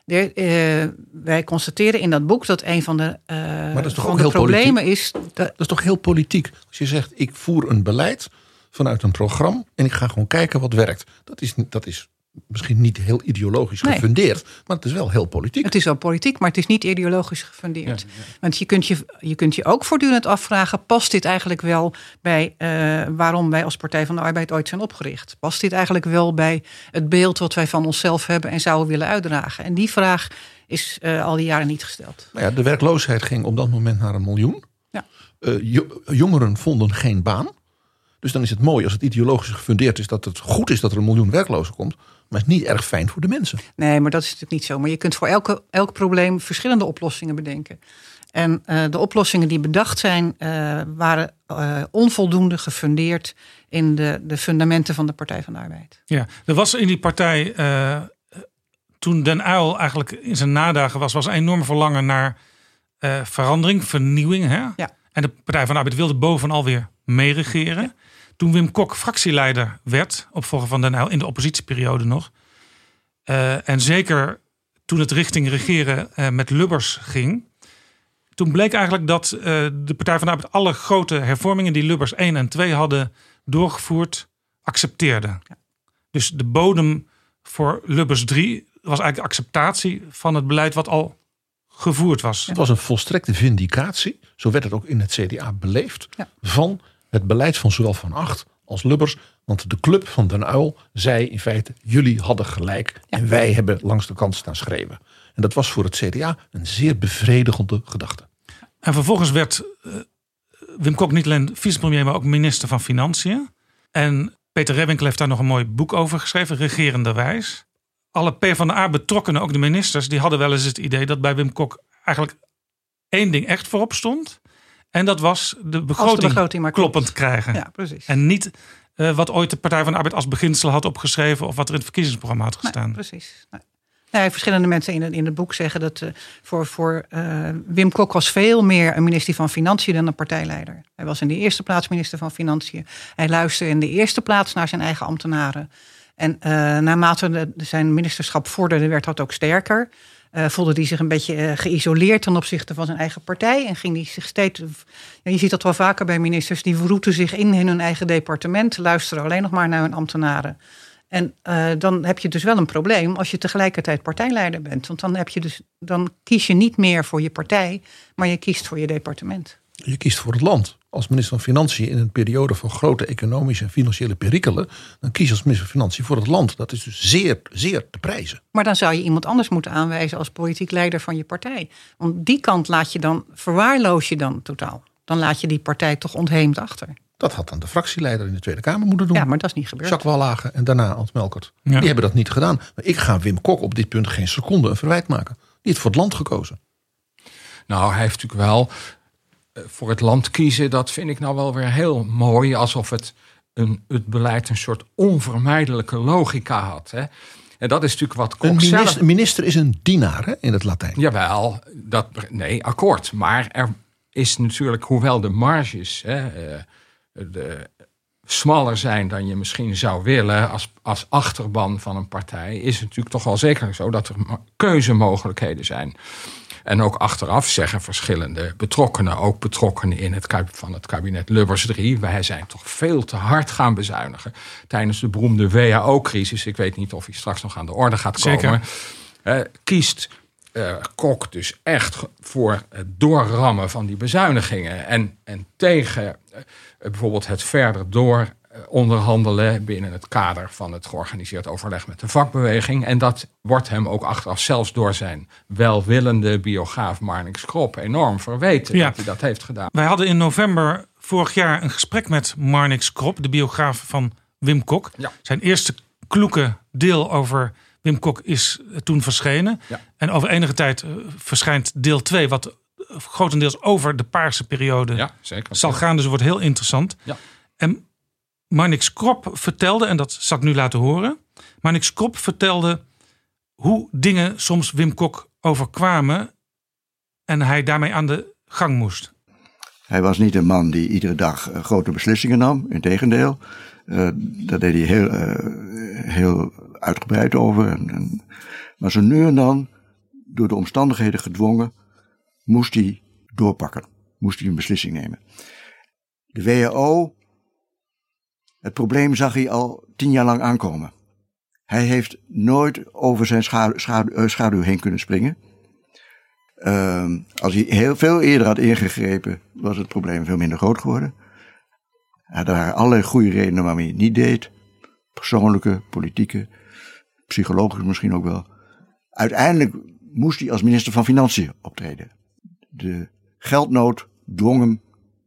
Er, eh, wij constateren in dat boek dat een van de, eh, Maar dat is toch van ook de heel problemen politiek? is. Dat is toch heel politiek? Als je zegt, ik voer een beleid vanuit een programma en ik ga gewoon kijken wat werkt. Dat is, niet- dat is misschien niet heel ideologisch Nee. gefundeerd, maar het is wel heel politiek. Het is wel politiek, maar het is niet ideologisch gefundeerd. Want je kunt je, je kunt je ook voortdurend afvragen: past dit eigenlijk wel bij eh, waarom wij als Partij van de Arbeid ooit zijn opgericht? Past dit eigenlijk wel bij het beeld wat wij van onszelf hebben en zouden willen uitdragen? En die vraag is eh, al die jaren niet gesteld. Nou ja, de werkloosheid ging op dat moment naar een miljoen. Ja. Eh, jo- jongeren vonden geen baan. Dus dan is het mooi als het ideologisch gefundeerd is dat het goed is dat er een miljoen werklozen komt. Maar het is niet erg fijn voor de mensen. Nee, maar dat is natuurlijk niet zo. Maar je kunt voor elke, elk probleem verschillende oplossingen bedenken. En eh, de oplossingen die bedacht zijn, eh, waren eh, onvoldoende gefundeerd in de, de fundamenten van de Partij van de Arbeid. Ja, er was in die partij, eh, toen Den Uyl eigenlijk in zijn nadagen was, was een enorm verlangen naar eh, verandering, vernieuwing. Hè? Ja. En de Partij van de Arbeid wilde bovenal weer meeregeren. Toen Wim Kok fractieleider werd, opvolger van Den Uyl, in de oppositieperiode nog. eh, en zeker toen het richting regeren eh, met Lubbers ging. Toen bleek eigenlijk dat eh, de Partij van de Arbeid alle grote hervormingen die Lubbers 1 en 2 hadden doorgevoerd, accepteerde. Dus de bodem voor Lubbers 3 was eigenlijk acceptatie van het beleid wat al gevoerd was. Het was een volstrekte vindicatie, zo werd het ook in het CDA beleefd, van het beleid van zowel Van Acht als Lubbers. Want de club van Den Uyl zei in feite, jullie hadden gelijk en wij hebben langs de kant staan schreeuwen. En dat was voor het CDA een zeer bevredigende gedachte. En vervolgens werd eh, Wim Kok niet alleen vicepremier, maar ook minister van Financiën. En Peter Rebbinkel heeft daar nog een mooi boek over geschreven, Regerenderwijs. Alle PvdA betrokkenen, ook de ministers, die hadden wel eens het idee dat bij Wim Kok eigenlijk één ding echt voorop stond. En dat was de begroting, kloppend krijgen. Ja, precies. En niet eh, wat ooit de Partij van de Arbeid als beginsel had opgeschreven of wat er in het verkiezingsprogramma had gestaan. precies. Nee. Nee, verschillende mensen in het, in het boek zeggen dat eh, voor, voor eh, Wim Kok was veel meer een minister van Financiën dan een partijleider. Hij was in de eerste plaats minister van Financiën. Hij luisterde in de eerste plaats naar zijn eigen ambtenaren. En naarmate de, zijn ministerschap vorderde, werd dat ook sterker. Eh, voelde hij zich een beetje eh, geïsoleerd ten opzichte van zijn eigen partij. En ging hij zich steeds. Ja, je ziet dat wel vaker bij ministers. Die verroeten zich in, in hun eigen departement. Luisteren alleen nog maar naar hun ambtenaren. En eh, dan heb je dus wel een probleem als je tegelijkertijd partijleider bent. Want dan, heb je dus, dan kies je niet meer voor je partij, maar je kiest voor je departement. Je kiest voor het land. Als minister van Financiën in een periode van grote economische en financiële perikelen, dan kies je als minister van Financiën voor het land. Dat is dus zeer, zeer te prijzen. Maar dan zou je iemand anders moeten aanwijzen als politiek leider van je partij. Want die kant laat je dan, verwaarloos je dan totaal. Dan laat je die partij toch ontheemd achter. Dat had dan de fractieleider in de Tweede Kamer moeten doen. Ja, maar dat is niet gebeurd. Jacques Wallagen en daarna Ant Melkert. Ja. Die hebben dat niet gedaan. Maar ik ga Wim Kok op dit punt geen seconde een verwijt maken. Die heeft voor het land gekozen. Nou, hij heeft natuurlijk wel voor het land kiezen. Dat vind ik nou wel weer heel mooi. Alsof het, een, het beleid een soort onvermijdelijke logica had. Hè. En dat is natuurlijk wat Kok Een zelf... minister, is een dienaar hè, in het Latijn. Jawel, dat, nee, akkoord. Maar er is natuurlijk, hoewel de marges hè, eh, de, smaller zijn dan je misschien zou willen als, als achterban van een partij, is het natuurlijk toch wel zeker zo dat er keuzemogelijkheden zijn. En ook achteraf zeggen verschillende betrokkenen, ook betrokkenen in het, van het kabinet Lubbers 3, wij zijn toch veel te hard gaan bezuinigen tijdens de beroemde WHO-crisis. Ik weet niet of hij straks nog aan de orde gaat komen. Eh, kiest eh, Kok dus echt voor het doorrammen van die bezuinigingen. En, en tegen eh, bijvoorbeeld het verder door onderhandelen binnen het kader van het georganiseerd overleg met de vakbeweging. En dat wordt hem ook achteraf zelfs door zijn welwillende biograaf Marnix Krop enorm verweten Ja. dat hij dat heeft gedaan. Wij hadden in november vorig jaar een gesprek met Marnix Krop, de biograaf van Wim Kok. Ja. Zijn eerste kloeke deel over Wim Kok is eh, toen verschenen. Ja. En over enige tijd eh, verschijnt deel 2, wat eh, grotendeels over de paarse periode Ja, zeker. zal gaan. Dus het wordt heel interessant. Ja. En Marnix Krop vertelde, en dat zal ik nu laten horen. Marnix Krop vertelde hoe dingen soms Wim Kok overkwamen. En hij daarmee aan de gang moest. Hij was niet een man die iedere dag eh, grote beslissingen nam. Integendeel, Eh daar deed hij heel, eh, heel uitgebreid over. En, en, maar zo nu en dan, door de omstandigheden gedwongen, moest hij doorpakken. Moest hij een beslissing nemen. De WHO, het probleem zag hij al tien jaar lang aankomen. Hij heeft nooit over zijn schaduw, eh, schaduw heen kunnen springen. Ehm, als hij heel veel eerder had ingegrepen, was het probleem veel minder groot geworden. Er waren allerlei goede redenen waarom hij het niet deed. Persoonlijke, politieke, psychologisch misschien ook wel. Uiteindelijk moest hij als minister van Financiën optreden. De geldnood dwong hem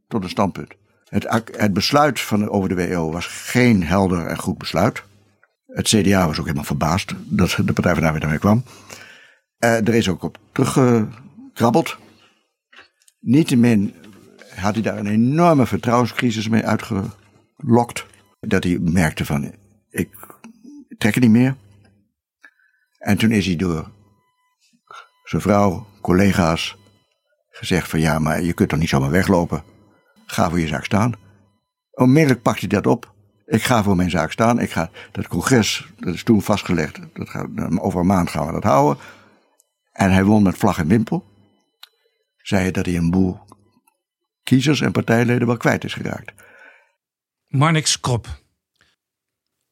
tot een standpunt. Het, het besluit van, over de WO was geen helder en goed besluit. Het CDA was ook helemaal verbaasd dat de Partij van de Arbeid daarmee kwam. Eh, er is ook op teruggekrabbeld. Niettemin had hij daar een enorme vertrouwenscrisis mee uitgelokt. Dat hij merkte van, ik trek het niet meer. En toen is hij door zijn vrouw, collega's, gezegd van ja, maar je kunt toch niet zomaar weglopen. Ga voor je zaak staan. Onmiddellijk pakt hij dat op. Ik ga voor mijn zaak staan. Ik ga, dat congres, dat is toen vastgelegd. Dat gaat, over een maand gaan we dat houden. En hij won met vlag en wimpel. Zei dat hij een boel kiezers en partijleden wel kwijt is geraakt. Marnix Krop.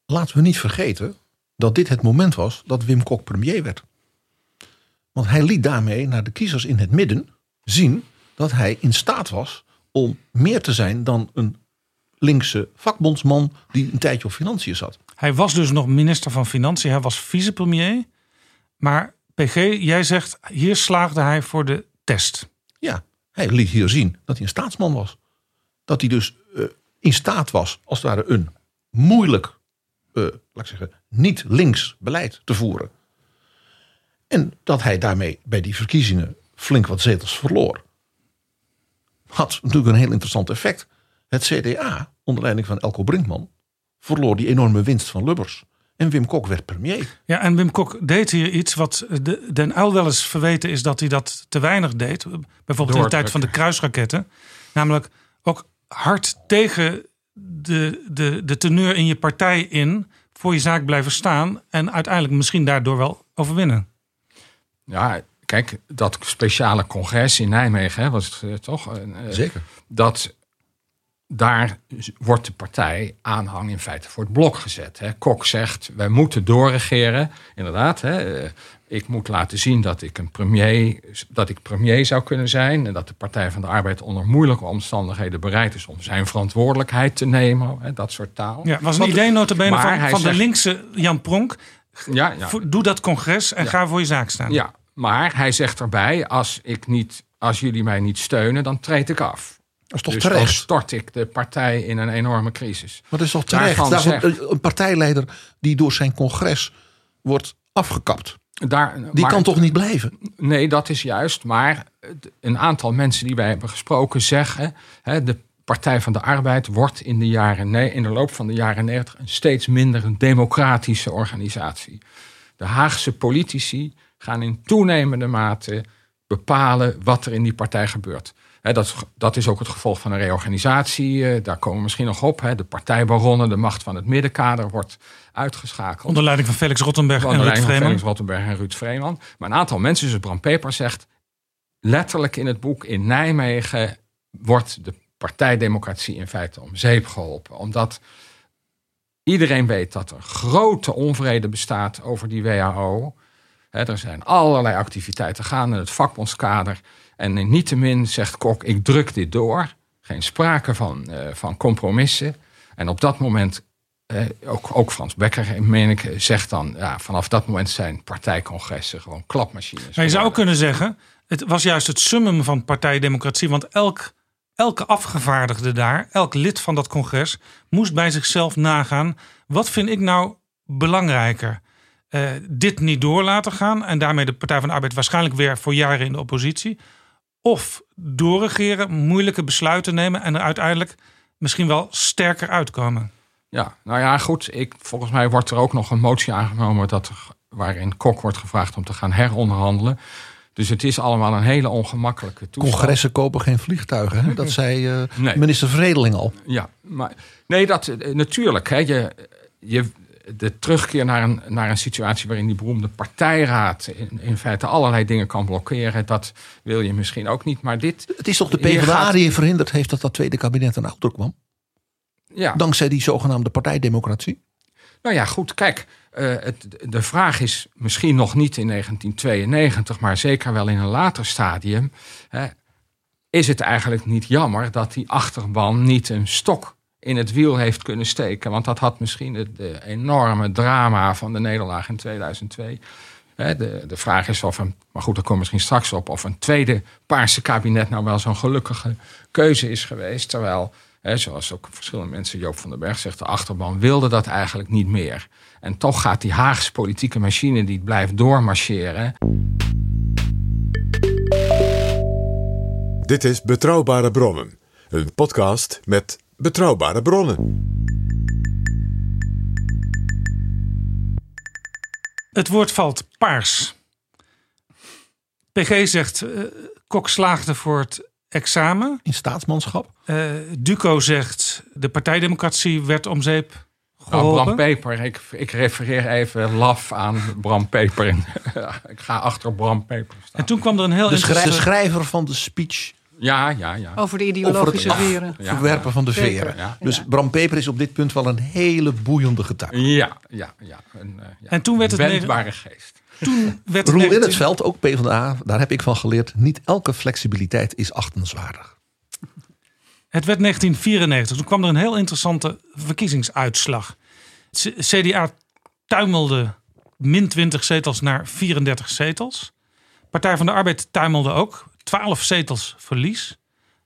Laten we niet vergeten dat dit het moment was dat Wim Kok premier werd. Want hij liet daarmee naar de kiezers in het midden zien dat hij in staat was om meer te zijn dan een linkse vakbondsman die een tijdje op financiën zat. Hij was dus nog minister van Financiën. Hij was vicepremier. Maar PG, jij zegt, hier slaagde hij voor de test. Ja, hij liet hier zien dat hij een staatsman was. Dat hij dus eh, in staat was, als het ware, een moeilijk, eh, laat ik zeggen, niet links beleid te voeren. En dat hij daarmee bij die verkiezingen flink wat zetels verloor. Had natuurlijk een heel interessant effect. Het CDA, onder leiding van Elko Brinkman, verloor die enorme winst van Lubbers. En Wim Kok werd premier. Ja, en Wim Kok deed hier iets wat de, Den Uyl wel eens verweten is dat hij dat te weinig deed. Bijvoorbeeld in de tijd van de kruisraketten. Namelijk ook hard tegen de, de, de teneur in je partij in voor je zaak blijven staan. En uiteindelijk misschien daardoor wel overwinnen. Ja, kijk, dat speciale congres in Nijmegen hè, was het eh, toch? Eh, Zeker. Dat daar wordt de partij aanhang in feite voor het blok gezet. Hè. Kok zegt, wij moeten doorregeren. Inderdaad, hè, eh, ik moet laten zien dat ik een premier, dat ik premier zou kunnen zijn. En dat de Partij van de Arbeid onder moeilijke omstandigheden bereid is om zijn verantwoordelijkheid te nemen. Hè, dat soort taal. Ja, was een Want- idee notabene van, van de linkse Jan Pronk. Ja, ja. Doe dat congres en ga voor je zaak staan. Ja, maar hij zegt erbij: als, ik niet, als jullie mij niet steunen, dan treed ik af. Dat is toch dus terecht? dan stort ik de partij in een enorme crisis. Maar dat is toch terecht? Daarvan zegt- een partijleider die door zijn congres wordt afgekapt. Daar, Die maar- kan toch niet blijven? Nee, dat is juist. Maar een aantal mensen die wij hebben gesproken zeggen... Hè, de Partij van de Arbeid wordt in de, jaren, ne- in de loop van de jaren 90 een steeds minder een democratische organisatie. De Haagse politici gaan in toenemende mate bepalen wat er in die partij gebeurt. Dat, is- dat is ook het gevolg van een reorganisatie. eh, daar komen we misschien nog op. De partijbaronnen, de macht van het middenkader wordt uitgeschakeld. Onder leiding van Felix Rottenberg en Ruud Vreeman. Felix Rottenberg en Ruud Vreeman. Maar een aantal mensen, zoals Bram Peper zegt... letterlijk in het boek in Nijmegen wordt de partijdemocratie in feite om zeep geholpen. Omdat iedereen weet dat er grote onvrede bestaat over die WHO. Er zijn allerlei activiteiten gaande in het vakbondskader. En niettemin zegt Kok, ik druk dit door. Geen sprake van, eh, van compromissen. En op dat moment eh, ook, ook Frans Becker, meen ik, zegt dan... Ja, vanaf dat moment zijn partijcongressen gewoon klapmachines. Maar je zou kunnen zeggen, het was juist het summum van partijdemocratie. Want elk, elke afgevaardigde daar, elk lid van dat congres, moest bij zichzelf nagaan. Wat vind ik nou belangrijker? Eh, dit niet door laten gaan en daarmee de Partij van de Arbeid waarschijnlijk weer voor jaren in de oppositie. Of doorregeren, moeilijke besluiten nemen en er uiteindelijk misschien wel sterker uitkomen. Ja, nou ja, goed. Ik, volgens mij wordt er ook nog een motie aangenomen... Dat, er- waarin Kok wordt gevraagd om te gaan heronderhandelen. Dus het is allemaal een hele ongemakkelijke toestand. Congressen kopen geen vliegtuigen. Hè? Dat zei eh, Nee. minister Vredeling al. Ja, maar nee, dat eh, natuurlijk. Hè, je, je, de terugkeer naar een, naar een situatie waarin die beroemde partijraad in, in feite allerlei dingen kan blokkeren, dat wil je misschien ook niet. Maar dit. Het is toch de PvdA gaat- die verhinderd heeft dat dat tweede kabinet een auto kwam? Ja. Dankzij die zogenaamde partijdemocratie? Nou ja, goed, kijk. eh, het, de vraag is misschien nog niet in 1992, maar zeker wel in een later stadium. Hè, is het eigenlijk niet jammer dat die achterban niet een stok in het wiel heeft kunnen steken? Want dat had misschien het enorme drama van de nederlaag in 2002. Hè, de, de vraag is of een, maar goed, daar we misschien straks op, of een tweede paarse kabinet nou wel zo'n gelukkige keuze is geweest. Terwijl, hè, zoals ook verschillende mensen, Joop van den Berg zegt, de achterban wilde dat eigenlijk niet meer. En toch gaat die Haagse politieke machine die blijft doormarcheren. Dit is Betrouwbare Bronnen, een podcast met betrouwbare bronnen. Het woord valt paars. PG zegt, eh, Kok slaagde voor het examen. In staatsmanschap? Eh, Duco zegt, de partijdemocratie werd om zeep Nou, geholpen. Bram Peper, ik, ik refereer even laf aan Bram Peper. ik ga achter Bram Peper staan. en toen kwam er een heel De, de schrijver van de speech Ja, ja, ja. Over de ideologische over het veren. Ja. verwerpen van de veren. Ja. Dus Bram Peper is op dit punt wel een hele boeiende getuige. Ja, ja, ja. Een, eh, ja. En toen werd het Wendbare geest. Toen werd Roel in 19 het veld, ook PvdA, daar heb ik van geleerd. Niet elke flexibiliteit is achtenswaardig. Het werd 1994. Toen kwam er een heel interessante verkiezingsuitslag. Het CDA tuimelde min 20 zetels naar 34 zetels. Partij van de Arbeid tuimelde ook. 12 zetels verlies.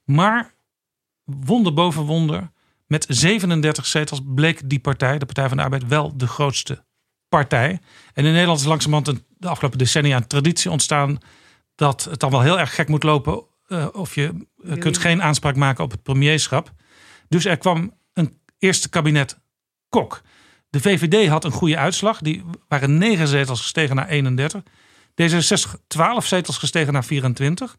Maar wonder boven wonder. Met 37 zetels bleek die partij, de Partij van de Arbeid, wel de grootste partij. En in Nederland is langzamerhand de afgelopen decennia een traditie ontstaan dat het dan wel heel erg gek moet lopen eh, of je eh, kunt geen aanspraak maken op het premierschap. Dus er kwam een eerste kabinet Kok. De VVD had een goede uitslag. Die waren 9 zetels gestegen naar 31. D66 12 zetels gestegen naar 24.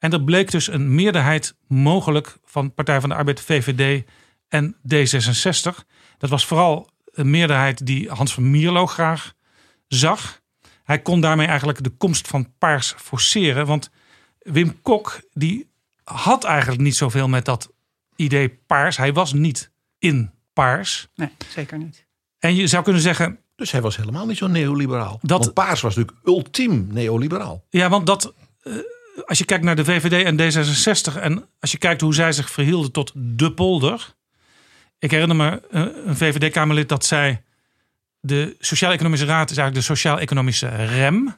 En er bleek dus een meerderheid mogelijk van Partij van de Arbeid, VVD en D66. Dat was vooral een meerderheid die Hans van Mierlo graag zag. Hij kon daarmee eigenlijk de komst van Paars forceren. Want Wim Kok die had eigenlijk niet zoveel met dat idee Paars. Hij was niet in Paars. Nee, zeker niet. En je zou kunnen zeggen, Dus hij was helemaal niet zo neoliberaal. Dat- Want Paars was natuurlijk ultiem neoliberaal. Ja, want dat, eh, als je kijkt naar de VVD en D66 en als je kijkt hoe zij zich verhielden tot de polder. Ik herinner me eh, een VVD-Kamerlid dat zei: de Sociaal-Economische Raad is eigenlijk de Sociaal-Economische rem.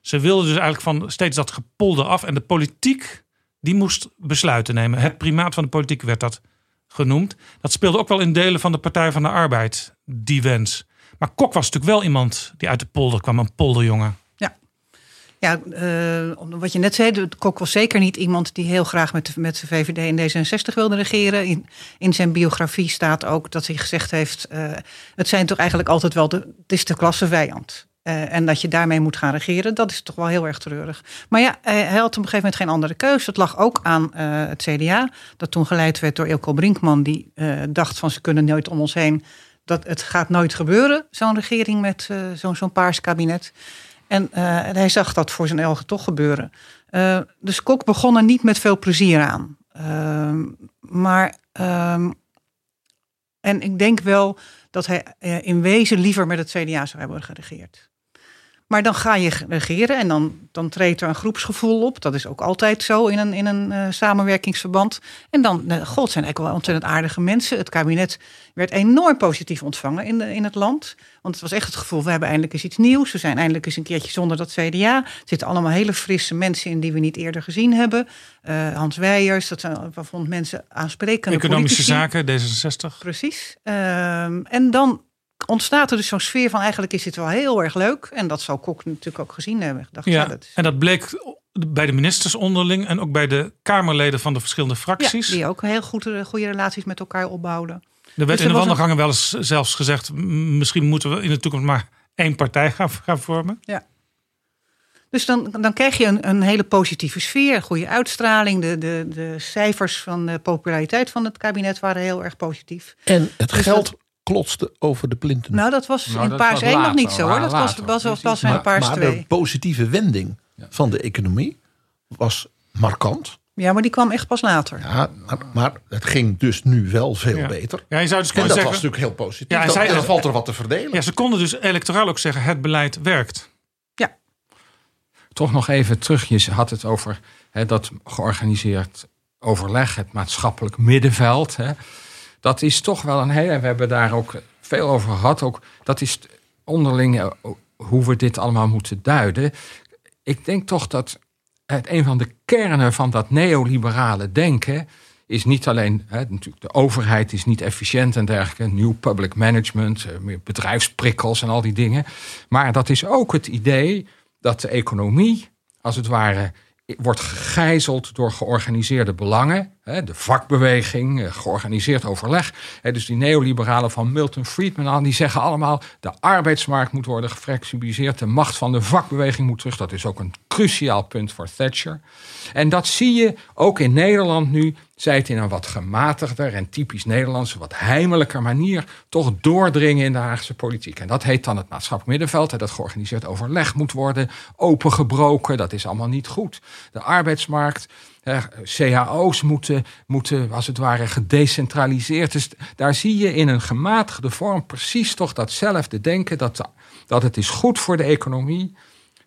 Ze wilden dus eigenlijk van steeds dat gepolder af en de politiek die moest besluiten nemen. Het primaat van de politiek werd dat genoemd. Dat speelde ook wel in delen van de Partij van de Arbeid, die wens. Maar Kok was natuurlijk wel iemand die uit de polder kwam, een polderjongen. Ja, eh, wat je net zei, de Kok was zeker niet iemand die heel graag met de, met de VVD en D66 wilde regeren. In, in zijn biografie staat ook dat hij gezegd heeft: eh, het zijn toch eigenlijk altijd wel de, het is de klasse vijand. Eh, en dat je daarmee moet gaan regeren, dat is toch wel heel erg treurig. Maar ja, hij had op een gegeven moment geen andere keus. Het lag ook aan het CDA, dat toen geleid werd door Ilko Brinkman, die dacht van ze kunnen nooit om ons heen. Dat het gaat nooit gebeuren, zo'n regering met zo'n zo'n paars kabinet. En, eh, en hij zag dat voor zijn ogen toch gebeuren. Eh, dus Kok begon er niet met veel plezier aan. Ehm, maar, ehm, en ik denk wel dat hij eh, in wezen liever met het CDA zou hebben geregeerd. Maar dan ga je regeren en dan, dan treedt er een groepsgevoel op. Dat is ook altijd zo in een, in een eh, samenwerkingsverband. En dan, eh, god, zijn eigenlijk wel ontzettend aardige mensen. Het kabinet werd enorm positief ontvangen in, de, in het land. Want het was echt het gevoel, we hebben eindelijk eens iets nieuws. We zijn eindelijk eens een keertje zonder dat CDA. Er zitten allemaal hele frisse mensen in die we niet eerder gezien hebben. Eh, Hans Weijers, dat zijn waarvan mensen aansprekende Economische politici. zaken, D66. Precies. Ehm, en dan ontstaat er dus zo'n sfeer van eigenlijk is dit wel heel erg leuk. En dat zou Kok natuurlijk ook gezien hebben. Dacht, ja, Ja, dat is- en dat bleek bij de ministers onderling en ook bij de Kamerleden van de verschillende fracties. ja, die ook heel goede, goede relaties met elkaar opbouwden. er werd Dus in de een- wandelgangen wel eens zelfs gezegd: misschien moeten we in de toekomst maar één partij gaan, gaan vormen. Ja. Dus dan, dan krijg je een, een hele positieve sfeer, een goede uitstraling. De, de, de cijfers van de populariteit van het kabinet waren heel erg positief. En het Dus geld dat- klotste over de plinten. nou, dat was Nou, in dat Paars was 1 nog niet zo hoor. Dat was, later, was, in maar Paars maar 2. de positieve wending van de economie was markant. Ja, maar die kwam echt pas later. Ja, maar, maar het ging dus nu wel veel Ja. beter. Ja, je zou dus En kunnen dat zeggen. was natuurlijk heel positief. Ja, en Dat- zij- dan valt er wat te verdelen. Ja, ze konden dus electoraal ook zeggen: het beleid werkt. Toch nog even terug. Je had het over hè, dat georganiseerd overleg, het maatschappelijk middenveld. Hè. Dat is toch wel een hele. We hebben daar ook veel over gehad. Ook, dat is onderling eh, hoe we dit allemaal moeten duiden. Ik denk toch dat het een van de kernen van dat neoliberale denken is niet alleen, hè, natuurlijk de overheid is niet efficiënt en dergelijke, nieuw public management, eh, meer bedrijfsprikkels en al die dingen. Maar dat is ook het idee dat de economie, als het ware, wordt gegijzeld door georganiseerde belangen. De vakbeweging, eh, georganiseerd overleg. Dus die neoliberalen van Milton Friedman aan, die zeggen allemaal... de arbeidsmarkt moet worden geflexibiliseerd. De macht van de vakbeweging moet terug. Dat is ook een cruciaal punt voor Thatcher. En dat zie je ook in Nederland nu... zij het in een wat gematigder en typisch Nederlandse... wat heimelijker manier toch doordringen in de Haagse politiek. En dat heet dan het maatschappelijk middenveld. Dat georganiseerd overleg moet worden opengebroken. Dat is allemaal niet goed. De arbeidsmarkt... hè, CAO's moeten, moeten, als het ware, gedecentraliseerd. Dus daar zie je in een gematigde vorm precies toch datzelfde denken. Dat, dat het is goed voor de economie.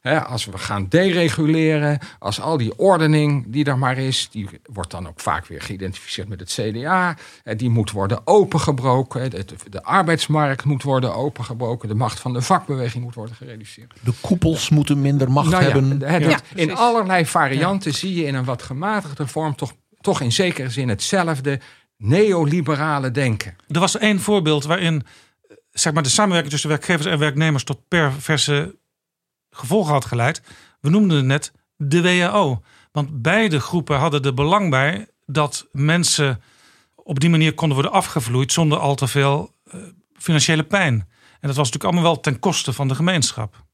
Hè, als we gaan dereguleren, als al die ordening die er maar is, die wordt dan ook vaak weer geïdentificeerd met het CDA. eh, Die moet worden opengebroken. De, de arbeidsmarkt moet worden opengebroken. De macht van de vakbeweging moet worden gereduceerd. De koepels moeten minder macht Nou ja, hebben. hè, dat- Ja, in allerlei varianten zie je in een wat gematigde vorm toch, toch in zekere zin hetzelfde neoliberale denken. Er was één voorbeeld waarin eh, zeg maar, de samenwerking tussen werkgevers en werknemers tot perverse gevolgen had geleid. We noemden het net de WHO. Want beide groepen hadden er belang bij dat mensen op die manier konden worden afgevloeid zonder al te veel eh, financiële pijn. En dat was natuurlijk allemaal wel ten koste van de gemeenschap.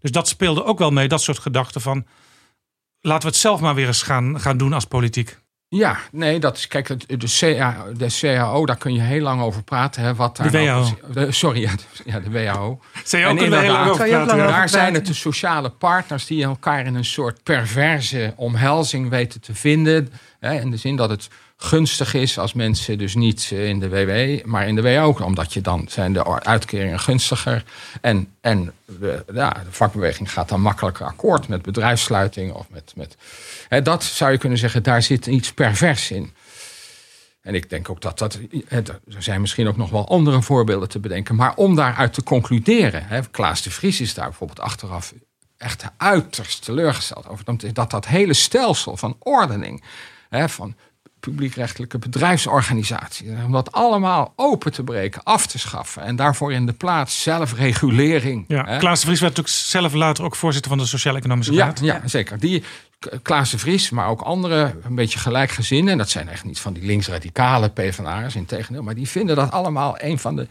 Dus dat speelde ook wel mee, dat soort gedachten van laten we het zelf maar weer eens gaan, gaan doen als politiek. Ja, nee, dat is, kijk, de, CA, de CAO, daar kun je heel lang over praten. Hè, wat daar De nou WHO. de- sorry, ja, de, ja, de WHO. CAO En lang inderdaad, over praten. lang over Daar zijn het de sociale partners die elkaar in een soort perverse omhelzing weten te vinden. Hè, in de zin dat het gunstig is als mensen dus niet eh, in de WW, maar in de WO. Omdat je dan zijn de uitkeringen gunstiger. En, en de, ja, de vakbeweging gaat dan makkelijker akkoord met bedrijfssluiting. Of met, met, hè, dat zou je kunnen zeggen, daar zit iets pervers in. En ik denk ook dat dat. Er zijn misschien ook nog wel andere voorbeelden te bedenken. Maar om daaruit te concluderen. Hè, Klaas de Vries is daar bijvoorbeeld achteraf echt uiterst teleurgesteld over. Dat dat hele stelsel van ordening. Hè, van publiekrechtelijke bedrijfsorganisaties. Om dat allemaal open te breken, af te schaffen. En daarvoor in de plaats zelfregulering. Ja, hè. Klaas de Vries werd natuurlijk zelf later ook voorzitter van de Sociaal-Economische Raad. ja, zeker. Die Klaas de Vries, maar ook andere een beetje gelijkgezinden. En dat zijn echt niet van die linksradicale PvdA'ers, in tegendeel. Maar die vinden dat allemaal een van de...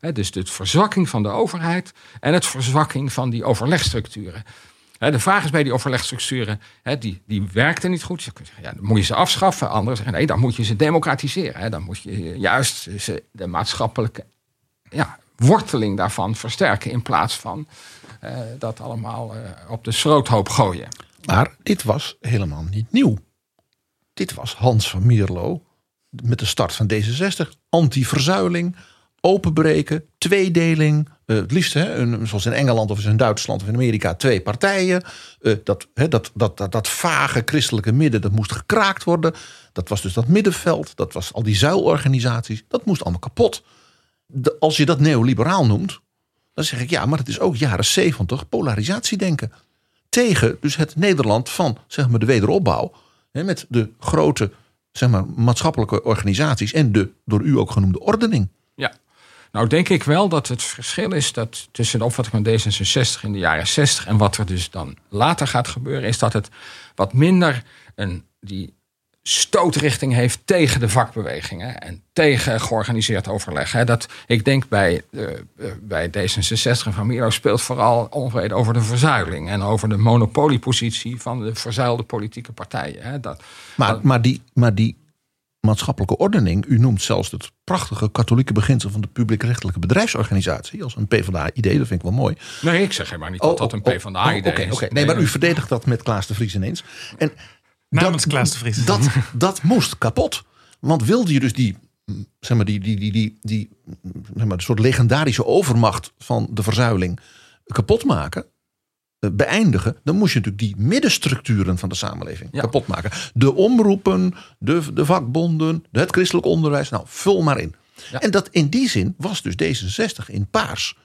Hè, dus de verzwakking van de overheid en het verzwakking van die overlegstructuren. De vraag is bij die overlegstructuren, die, die werkten niet goed. Ja, dan moet je ze afschaffen. Anderen zeggen, nee, dan moet je ze democratiseren. Dan moet je juist de maatschappelijke ja, worteling daarvan versterken... in plaats van eh, dat allemaal eh, op de schroothoop gooien. Maar dit was helemaal niet nieuw. Dit was Hans van Mierlo met de start van D66. Anti-verzuiling, openbreken, tweedeling. eh, het liefst, hè, een, zoals in Engeland of in Duitsland of in Amerika, twee partijen. Eh, dat, hè, dat, dat, dat, vage christelijke midden, dat moest gekraakt worden. Dat was dus dat middenveld, dat was al die zuilorganisaties. Dat moest allemaal kapot. Als je dat neoliberaal noemt, dan zeg ik ja, maar het is ook jaren zeventig polarisatiedenken tegen dus het Nederland van zeg maar, de wederopbouw. Hè, met de grote zeg maar, maatschappelijke organisaties en de door u ook genoemde ordening. Nou denk ik wel dat het verschil is dat tussen de opvatting van D66 in de jaren 60 en wat er dus dan later gaat gebeuren, is dat het wat minder een, die stootrichting heeft tegen de vakbewegingen en tegen georganiseerd overleg. Hè. Dat, ik denk bij, eh, bij D66 en Van Mierlo speelt vooral onvrede over de verzuiling en over de monopoliepositie van de verzuilde politieke partijen. Hè. Dat, Maar, maar, die, maar die maatschappelijke ordening, u noemt zelfs het prachtige katholieke beginsel van de publiekrechtelijke bedrijfsorganisatie als een PvdA-idee, dat vind ik wel mooi. nee, ik zeg helemaal niet dat dat een PvdA-idee Oké, is. oké. Nee, maar u verdedigt dat met Klaas de Vries ineens. En Namens Klaas de Vries. Dat, dat moest kapot. Want wilde je dus die, zeg maar, die, die, die, die, die zeg maar, de soort legendarische overmacht van de verzuiling kapot maken, beëindigen, dan moest je natuurlijk die middenstructuren van de samenleving kapot maken. De omroepen, de, de vakbonden, het christelijk onderwijs, nou, vul maar in. En dat in die zin was dus D66 in paars.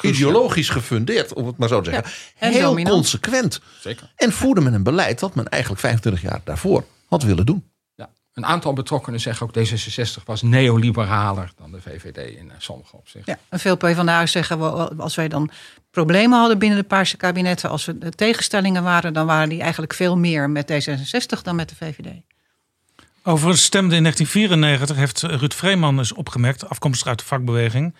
Ideologisch gefundeerd, om het maar zo te zeggen. en heel dominant. consequent. Zeker. En voerde men een beleid dat men eigenlijk 25 jaar daarvoor had willen doen. Ja. Een aantal betrokkenen zeggen ook D66 was neoliberaler dan de VVD in eh, sommige opzichten. Ja, en veel PvdA'ers zeggen, als wij dan problemen hadden binnen de Paarse kabinetten, als er tegenstellingen waren, dan waren die eigenlijk veel meer met D66 dan met de VVD. Overigens stemde in 1994, heeft Ruud Vreeman eens opgemerkt, afkomstig uit de vakbeweging,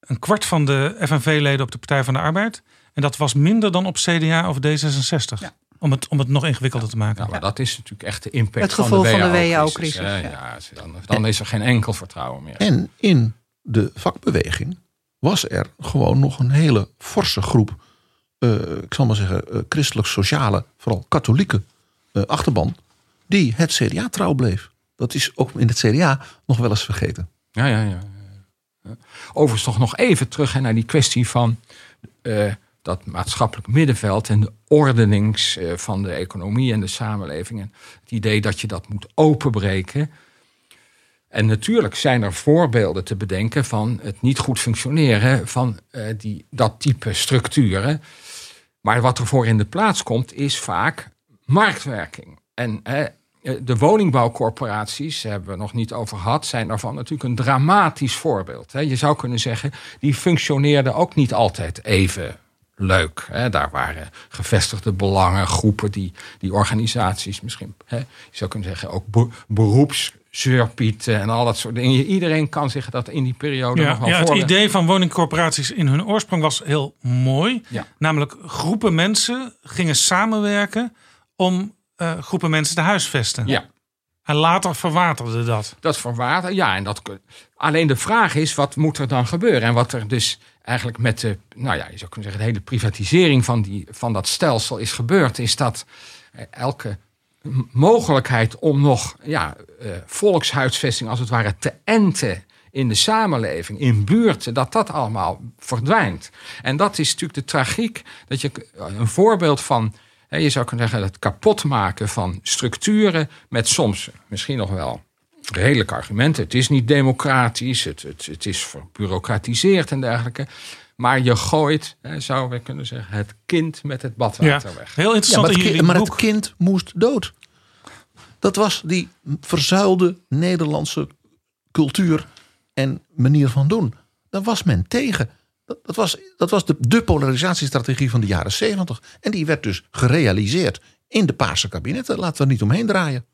een kwart van de FNV-leden op de Partij van de Arbeid. En dat was minder dan op CDA of D66. Om, het, om het nog ingewikkelder te maken. Ja, maar dat is natuurlijk echt de impact Het gevolg van de van de WHO-crisis. WHO-crisis, Ja, ja. ja, dan, dan is er geen enkel vertrouwen meer. En in de vakbeweging was er gewoon nog een hele forse groep, eh, ik zal maar zeggen, eh, christelijk-sociale, vooral katholieke eh, achterban, die het CDA trouw bleef. Dat is ook in het CDA nog wel eens vergeten. Ja, ja, ja. Overigens toch nog even terug naar die kwestie van dat maatschappelijk middenveld en de ordenings van de economie en de samenleving. En het idee dat je dat moet openbreken. En natuurlijk zijn er voorbeelden te bedenken van het niet goed functioneren van eh, die, dat type structuren. Maar wat er voor in de plaats komt, is vaak marktwerking. En eh, de woningbouwcorporaties, daar hebben we nog niet over gehad, zijn daarvan natuurlijk een dramatisch voorbeeld. Je zou kunnen zeggen, die functioneerden ook niet altijd even leuk. Daar waren gevestigde belangen, groepen, die, die organisaties misschien, je zou kunnen zeggen, ook be, beroepssurpieten en al dat soort dingen. Iedereen kan zich dat in die periode nog wel ja, het idee van woningcorporaties in hun oorsprong was heel mooi. Ja. Namelijk groepen mensen gingen samenwerken om eh, groepen mensen te huisvesten. Ja. En later verwaterde dat. Dat verwateren, ja. En dat, alleen de vraag is, wat moet er dan gebeuren? En wat er dus eigenlijk met de, nou ja, je zou kunnen zeggen, de hele privatisering van, die, van dat stelsel is gebeurd, is dat eh, elke mogelijkheid om nog ja, eh, volkshuisvesting als het ware te enten in de samenleving, in buurten, dat dat allemaal verdwijnt. En dat is natuurlijk de tragiek, dat je een voorbeeld van, hè, je zou kunnen zeggen, het kapotmaken van structuren met soms misschien nog wel redelijke argumenten. Het is niet democratisch, het, het, het is verbureaucratiseerd en dergelijke. Maar je gooit, hè, zouden we kunnen zeggen, het kind met het badwater Ja, weg. heel interessant Ja, maar het, jullie kind, maar het kind moest dood. Dat was die verzuilde Nederlandse cultuur en manier van doen. Daar was men tegen. Dat, dat was, dat was de, de polarisatiestrategie van de jaren zeventig. En die werd dus gerealiseerd in de Paarse kabinetten. Laten we er niet omheen draaien.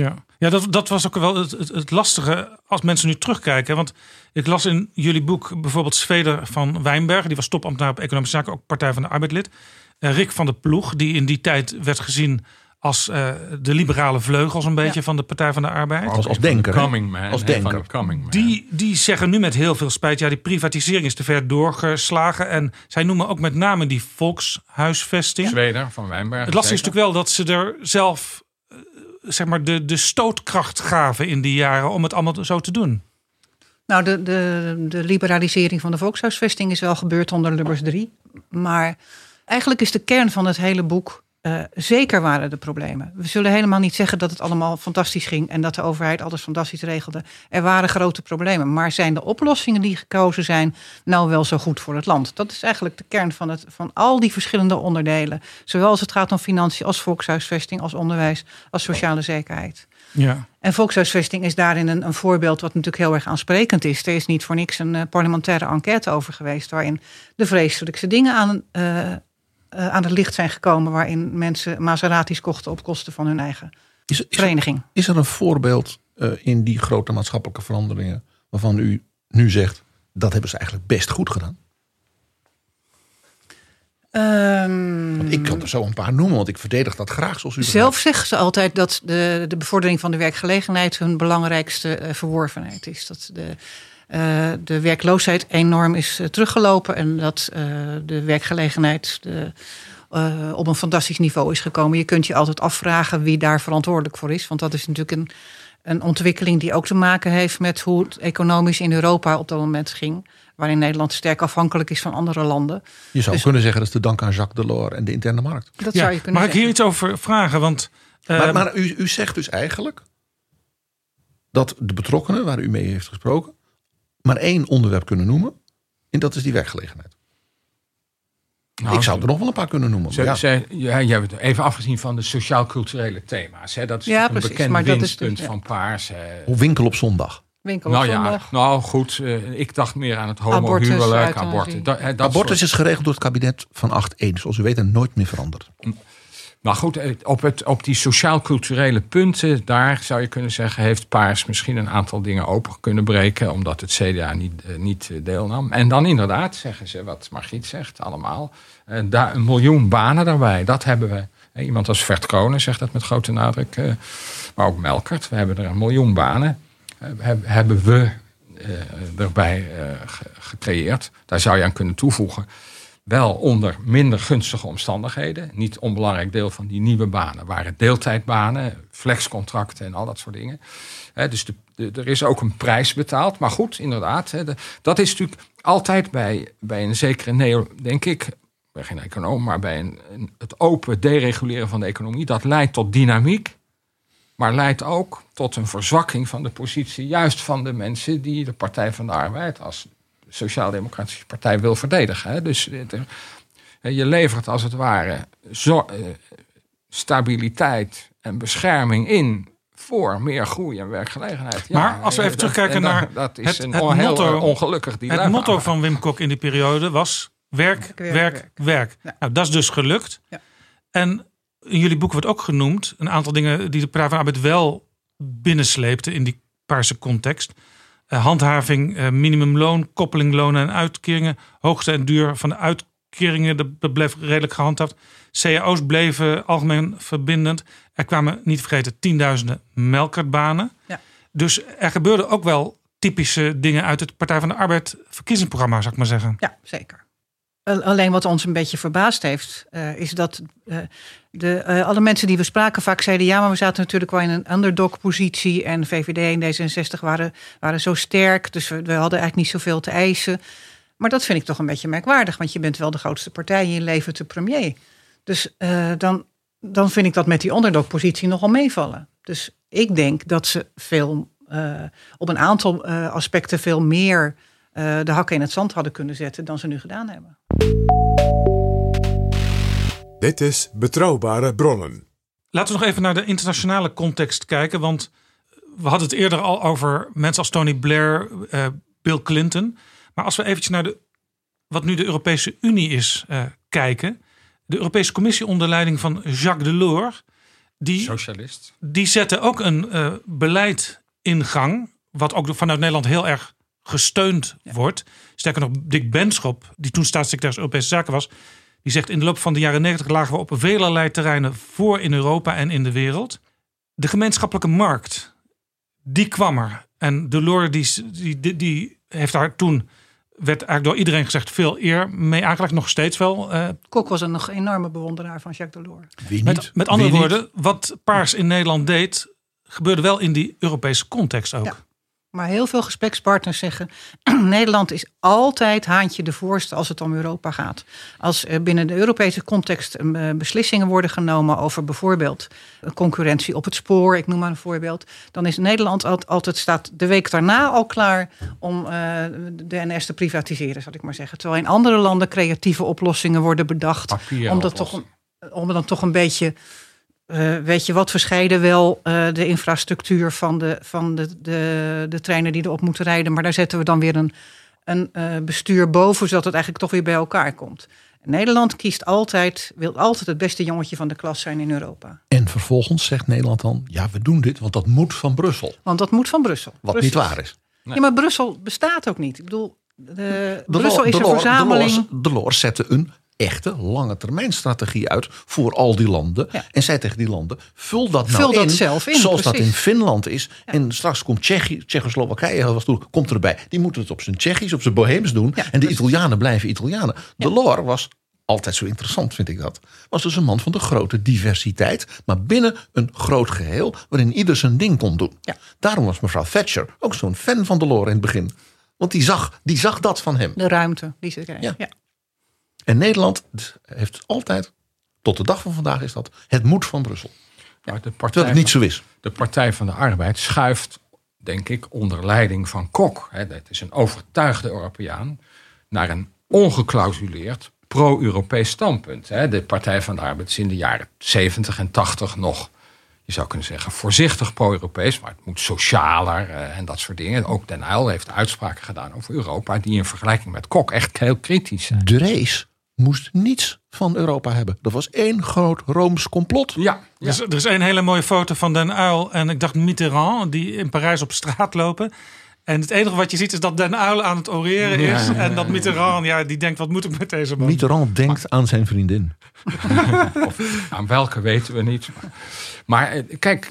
Ja, ja dat, dat was ook wel het, het, het lastige als mensen nu terugkijken. Want ik las in jullie boek bijvoorbeeld Sveder van Wijnberg. Die was topambtenaar op Economische Zaken, ook Partij van de Arbeid lid. Eh, Rick van der Ploeg, die in die tijd werd gezien als eh, de liberale vleugel zo'n beetje van de Partij van de Arbeid. Als, als denker. Coming man. Als denker. Van de coming man. Die, die zeggen nu met heel veel spijt, ja, die privatisering is te ver doorgeslagen. En zij noemen ook met name die volkshuisvesting. Zweder van Wijnberg. Het lastige is natuurlijk wel dat ze er zelf zeg maar de, de stootkracht gaven in die jaren om het allemaal zo te doen. Nou, de, de, de liberalisering van de volkshuisvesting is wel gebeurd onder Lubbers 3. Maar eigenlijk is de kern van het hele boek. Eh, zeker waren de problemen. We zullen helemaal niet zeggen dat het allemaal fantastisch ging en dat de overheid alles fantastisch regelde. Er waren grote problemen. Maar zijn de oplossingen die gekozen zijn nou wel zo goed voor het land? Dat is eigenlijk de kern van, het, van al die verschillende onderdelen. Zowel als het gaat om financiën, als volkshuisvesting, als onderwijs, als sociale zekerheid. Ja. En volkshuisvesting is daarin een, een voorbeeld wat natuurlijk heel erg aansprekend is. Er is niet voor niks een eh, parlementaire enquête over geweest... waarin de vreselijkste dingen aan, eh, eh, aan het licht zijn gekomen... waarin mensen Maseratis kochten op kosten van hun eigen Is, is, vereniging. is er een voorbeeld eh, in die grote maatschappelijke veranderingen... waarvan u nu zegt, dat hebben ze eigenlijk best goed gedaan? Ehm, Want ik kan er zo een paar noemen, want ik verdedig dat graag zoals u zelf zeggen ze altijd dat de, de bevordering van de werkgelegenheid... hun belangrijkste eh, verworvenheid is. Dat de, de werkloosheid enorm is eh, teruggelopen... en dat eh, de werkgelegenheid... De, eh, op een fantastisch niveau is gekomen. Je kunt je altijd afvragen wie daar verantwoordelijk voor is. Want dat is natuurlijk een, een ontwikkeling die ook te maken heeft met hoe het economisch in Europa op dat moment ging. Waarin Nederland sterk afhankelijk is van andere landen. Je zou Dus- kunnen zeggen dat is te danken aan Jacques Delors en de interne markt. Dat Ja, zou je kunnen Mag ik hier iets over vragen? Want eh, maar maar u, u zegt dus eigenlijk dat de betrokkenen waar u mee heeft gesproken... maar één onderwerp kunnen noemen. En dat is die werkgelegenheid. Nou, ik zou er nog wel een paar kunnen noemen. Ze, ja. ze, ja, je hebt het even afgezien van de sociaal-culturele thema's. Hè. Dat is Ja, een precies, bekend maar dat is winstpunt ja. van Paars. hè. Hoe winkel op zondag. Winkel op Nou ja, zondag. nou goed, eh, ik dacht meer aan het Abortus, homohuwelijk, abortus. Dat, hè, dat Abortus soort- is geregeld door het kabinet van 8-1. Zoals u weet en nooit meer veranderd. Maar goed, eh, op, het, op die sociaal-culturele punten, daar zou je kunnen zeggen, heeft Paars misschien een aantal dingen open kunnen breken, omdat het CDA niet, eh, niet eh, deelnam. En dan inderdaad, zeggen ze, wat Margriet zegt, allemaal, daar een miljoen banen daarbij. Dat hebben we. Iemand als Vert Kronen zegt dat met grote nadruk, maar ook Melkert. We hebben er een miljoen banen, heb- hebben we erbij ge- gecreëerd. Daar zou je aan kunnen toevoegen. Wel onder minder gunstige omstandigheden. Niet onbelangrijk deel van die nieuwe banen waren deeltijdbanen, flexcontracten en al dat soort dingen. Dus er is ook een prijs betaald. Maar goed, inderdaad, dat is natuurlijk altijd bij, bij een zekere neo, denk ik. Ben geen econoom, maar bij een- het open dereguleren van de economie. Dat leidt tot dynamiek. Maar leidt ook tot een verzwakking van de positie, juist van de mensen die de Partij van de Arbeid als Sociaal-Democratische Partij wil verdedigen. Hè. Dus eh, je levert als het ware zo, eh, stabiliteit en bescherming in voor meer groei en werkgelegenheid. Ja, Maar als we even eh, terugkijken dat- en naar dat, is het- een het motto- ongelukkig dilemma. Het motto van Wim Kok in die periode was werk, werk, werk, werk. Nou, dat is dus gelukt. En in jullie boek wordt ook genoemd een aantal dingen die de Partij van Arbeid wel binnensleepte in die paarse context. Eh, handhaving, eh, minimumloon, koppeling lonen en uitkeringen, hoogte en duur van de uitkeringen, dat- dat bleef redelijk gehandhaafd. CAO's bleven algemeen verbindend. Er kwamen, niet vergeten, tienduizenden melkertbanen. Ja. Dus er gebeurden ook wel typische dingen uit het Partij van de Arbeid verkiezingsprogramma, zou ik maar zeggen. Ja, zeker. Alleen wat ons een beetje verbaasd heeft, uh, is dat uh, de, uh, alle mensen die we spraken vaak zeiden: ja, maar we zaten natuurlijk wel in een underdog-positie. En VVD en D66 waren, waren zo sterk, dus we, hadden eigenlijk niet zoveel te eisen. Maar dat vind ik toch een beetje merkwaardig, want je bent wel de grootste partij in je levert de premier. Dus dan, dan vind ik dat met die underdog-positie nogal meevallen. Dus ik denk dat ze veel, op een aantal aspecten veel meer de hakken in het zand hadden kunnen zetten dan ze nu gedaan hebben. Dit is Betrouwbare Bronnen. Laten we nog even naar de internationale context kijken. Want we hadden het eerder al over mensen als Tony Blair, uh, Bill Clinton. Maar als we eventjes naar de, wat nu de Europese Unie is uh, kijken. De Europese Commissie onder leiding van Jacques Delors. Die, Socialist. Die zette ook een uh, beleid in gang. Wat ook vanuit Nederland heel erg gesteund ja. wordt. Sterker nog, Dick Benschop, die toen staatssecretaris Europese Zaken was, die zegt in de loop van de jaren 90 lagen we op velerlei terreinen voor in Europa en in de wereld. De gemeenschappelijke markt, die kwam er. En Delors die, die, die heeft daar toen, werd eigenlijk door iedereen gezegd, veel eer mee aangelegd. Nog steeds wel. Uh, Kok was een nog enorme bewonderaar van Jacques Delors. Wie met, met andere woorden, wat Paars in Nederland deed, gebeurde wel in die Europese context ook. Ja. Maar heel veel gesprekspartners zeggen: Nederland is altijd haantje de voorste als het om Europa gaat. Als binnen de Europese context beslissingen worden genomen over bijvoorbeeld concurrentie op het spoor, ik noem maar een voorbeeld, dan is Nederland altijd staat de week daarna al klaar om de NS te privatiseren, zal ik maar zeggen. Terwijl in andere landen creatieve oplossingen worden bedacht om, dat toch, om dan toch een beetje uh, weet je wat, verscheiden wel uh, de infrastructuur van, de, van de, de, de treinen die erop moeten rijden. Maar daar zetten we dan weer een, een uh, bestuur boven, zodat het eigenlijk toch weer bij elkaar komt. Nederland kiest altijd, wil altijd het beste jongetje van de klas zijn in Europa. En vervolgens zegt Nederland dan, ja we doen dit, want dat moet van Brussel. Want dat moet van Brussel. Wat Brussel. niet waar is. Nee. Ja, maar Brussel bestaat ook niet. Ik bedoel, de, de Brussel is een verzameling... De Delors zette een echte lange termijn strategie uit voor al die landen. Ja. En zei tegen die landen: vul dat nou in, zelf in, zoals precies. dat in Finland is. Ja. En straks komt Tsjechië, Tsjechoslowakije was toen, komt erbij. Die moeten het op zijn Tsjechisch, op zijn Boheems doen. Ja, en de precies. Italianen blijven Italianen. Delors was altijd zo interessant, vind ik dat. Was dus een man van de grote diversiteit, maar binnen een groot geheel waarin ieder zijn ding kon doen. Daarom was mevrouw Thatcher ook zo'n fan van Delors in het begin. Want die zag, die zag dat van hem. De ruimte die ze krijgen. Ja. En Nederland heeft altijd, tot de dag van vandaag is dat, het moet van Brussel. Maar de Terwijl het niet zo is. De Partij van de Arbeid schuift, denk ik, onder leiding van Kok. Hè, dat is een overtuigde Europeaan. Naar een ongeklausuleerd pro-Europees standpunt. Hè. De Partij van de Arbeid is in de jaren 70 en 80 nog, je zou kunnen zeggen, voorzichtig pro-Europees. Maar het moet socialer uh, en dat soort dingen. Ook Den Uyl heeft uitspraken gedaan over Europa. die in vergelijking met Kok echt heel kritisch zijn. Drees moest niets van Europa hebben. Dat was één groot Rooms complot. Ja, ja. Dus, er is een hele mooie foto van Den Uyl en ik dacht Mitterrand... die in Parijs op straat lopen... En het enige wat je ziet is dat Den Uyl aan het oreren is. Ja, ja, ja, en dat Mitterrand, ja, die denkt, wat moet ik met deze man? Mitterrand denkt aan zijn vriendin. of aan welke weten we niet. Maar kijk,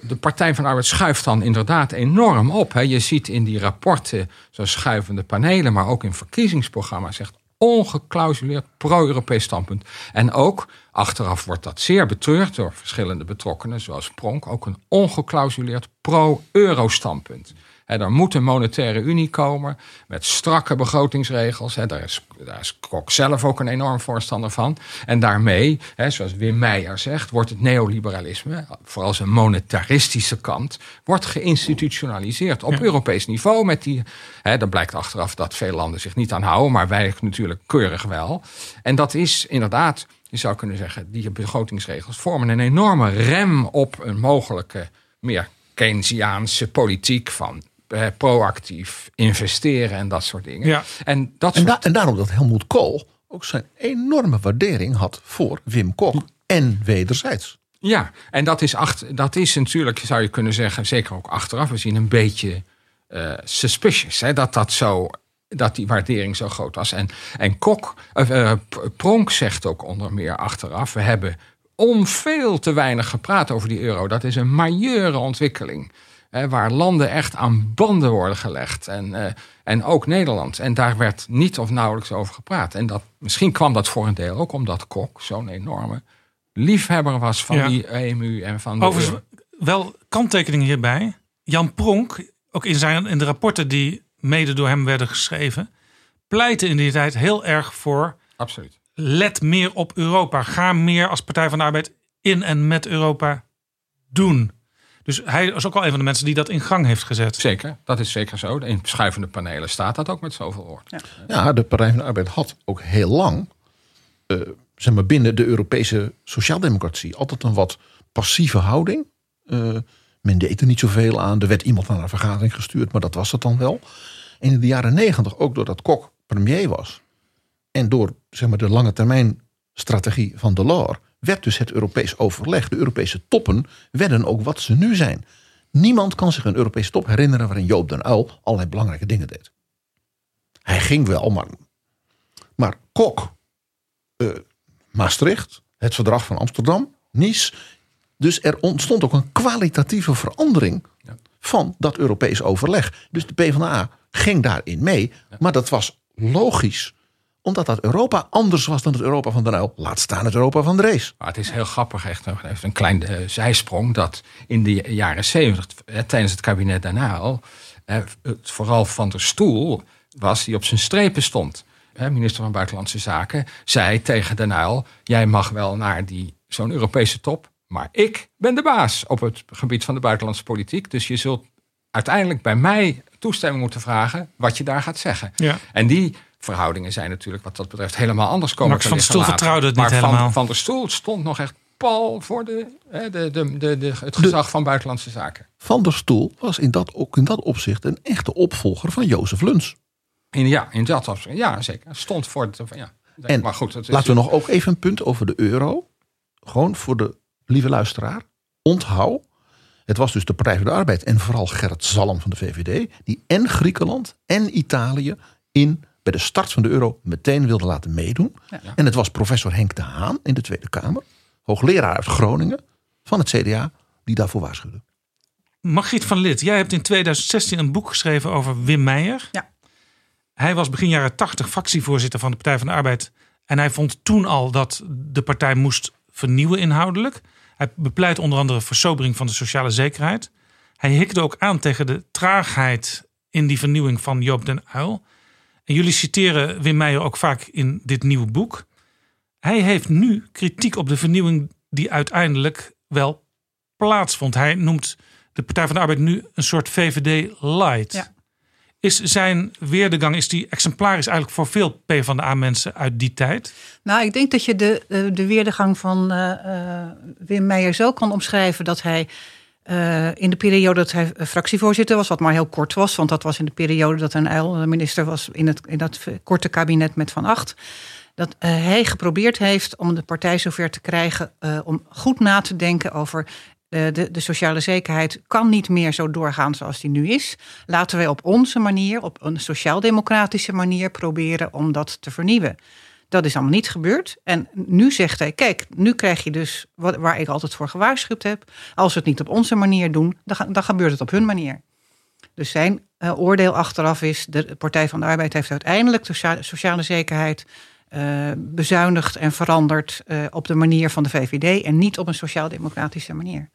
de Partij van de Arbeid schuift dan inderdaad enorm op. Je ziet in die rapporten zo schuivende panelen... maar ook in verkiezingsprogramma's zegt ongeklausuleerd pro-Europees standpunt. En ook, achteraf wordt dat zeer betreurd door verschillende betrokkenen, zoals Pronk, ook een ongeklausuleerd pro-euro standpunt. Er moet een monetaire unie komen met strakke begrotingsregels. He, daar, is, daar is Kok zelf ook een enorm voorstander van. En daarmee, he, zoals Wim Meijer zegt, wordt het neoliberalisme, vooral zijn monetaristische kant, wordt geïnstitutionaliseerd op ja. Europees niveau. Met die, dan blijkt achteraf dat veel landen zich niet aan houden, maar wij natuurlijk keurig wel. En dat is inderdaad, je zou kunnen zeggen, die begrotingsregels vormen een enorme rem op een mogelijke meer Keynesiaanse politiek van eh, proactief investeren en dat soort dingen. Ja. En, dat en, soort... da en daarom dat Helmoet Kool ook zijn enorme waardering had voor Wim Kok en wederzijds. Ja, en dat is, achter, dat is natuurlijk, zou je kunnen zeggen, zeker ook achteraf, we zien een beetje uh, suspicious. Hè, dat dat zo dat die waardering zo groot was. En, en Kok, uh, Pronk zegt ook onder meer achteraf, we hebben om veel te weinig gepraat over die euro. Dat is een majeure ontwikkeling. Hè, waar landen echt aan banden worden gelegd. En, eh, en ook Nederland. En daar werd niet of nauwelijks over gepraat. En dat, misschien kwam dat voor een deel ook omdat Kok zo'n enorme liefhebber was van Ja. die EMU en van de Overigens, wel kanttekeningen hierbij. Jan Pronk, ook in, zijn, in de rapporten die mede door hem werden geschreven, pleitte in die tijd heel erg voor. Absoluut. Let meer op Europa. Ga meer als Partij van de Arbeid in en met Europa doen. Dus hij is ook al een van de mensen die dat in gang heeft gezet. Zeker, dat is zeker zo. In schuivende panelen staat dat ook met zoveel woord. Ja, de Partij van de Arbeid had ook heel lang, eh, zeg maar binnen de Europese sociaaldemocratie, altijd een wat passieve houding. Eh, men deed er niet zoveel aan. Er werd iemand naar een vergadering gestuurd, maar dat was het dan wel. En in de jaren negentig, ook doordat Kok premier was en door zeg maar, de lange termijn strategie van Delors, werd dus het Europees overleg, de Europese toppen, werden ook wat ze nu zijn. Niemand kan zich een Europese top herinneren waarin Joop den Uyl allerlei belangrijke dingen deed. Hij ging wel, maar, maar Kok, eh, Maastricht, het verdrag van Amsterdam, Nice. Dus er ontstond ook een kwalitatieve verandering van dat Europees overleg. Dus de PvdA ging daarin mee. Maar dat was logisch omdat dat Europa anders was dan het Europa van de Uyl. Laat staan het Europa van de Race. Maar het is heel grappig, echt nog even een klein eh, zijsprong, dat in de jaren zeventig, tijdens het kabinet daarna al, eh, het vooral Van der Stoel was die op zijn strepen stond. Minister van Buitenlandse Zaken zei tegen Den Uyl, jij mag wel naar die zo'n Europese top, maar ik ben de baas op het gebied van de buitenlandse politiek. Dus je zult uiteindelijk bij mij toestemming moeten vragen wat je daar gaat zeggen. Ja. En die verhoudingen zijn natuurlijk wat dat betreft helemaal anders komen Max te van der Stoel later. vertrouwde het maar niet van, helemaal. Van der Stoel stond nog echt pal voor de, hè, de, de, de, de, het gezag van buitenlandse zaken. Van der Stoel was in dat, ook in dat opzicht een echte opvolger van Jozef Luns. In, ja, in dat opzicht. Ja, zeker. Stond voor het. Ja. En maar goed, het is laten we nog ook even een punt over de euro. Gewoon voor de lieve luisteraar. Onthoud. Het was dus de Partij voor de Arbeid en vooral Gerrit Zalm van de VVD. Die en Griekenland en Italië in, bij de start van de euro meteen wilde laten meedoen. En het was professor Henk de Haan in de Tweede Kamer. Hoogleraar uit Groningen van het CDA. Die daarvoor waarschuwde. Margriet van Lid, jij hebt in 2016 een boek geschreven over Wim Meijer. Ja. Hij was begin jaren 80 fractievoorzitter van de Partij van de Arbeid. En hij vond toen al dat de partij moest vernieuwen inhoudelijk. Hij bepleit onder andere versobering van de sociale zekerheid. Hij hikte ook aan tegen de traagheid in die vernieuwing van Joop den Uyl. En jullie citeren Wim Meijer ook vaak in dit nieuwe boek. Hij heeft nu kritiek op de vernieuwing die uiteindelijk wel plaatsvond. Hij noemt de Partij van de Arbeid nu een soort VVD light. Ja. Is zijn weerdegang is die exemplarisch eigenlijk voor veel PvdA-mensen uit die tijd? Nou, ik denk dat je de, de, de weerdegang van eh, eh, Wim Meijer zo kan omschrijven dat hij eh, in de periode dat hij eh, fractievoorzitter was, wat maar heel kort was, want dat was in de periode dat een uil minister was in, het, in dat korte kabinet met Van Acht. Dat eh, hij geprobeerd heeft om de partij zover te krijgen om goed na te denken over de, de sociale zekerheid kan niet meer zo doorgaan zoals die nu is. Laten wij op onze manier, op een sociaal-democratische manier, proberen om dat te vernieuwen. Dat is allemaal niet gebeurd. En nu zegt hij: Kijk, nu krijg je dus wat, waar ik altijd voor gewaarschuwd heb. Als we het niet op onze manier doen, dan, dan gebeurt het op hun manier. Dus zijn eh, oordeel achteraf is: de Partij van de Arbeid heeft uiteindelijk de socia- sociale zekerheid eh, bezuinigd en veranderd eh, op de manier van de VVD en niet op een sociaal-democratische manier.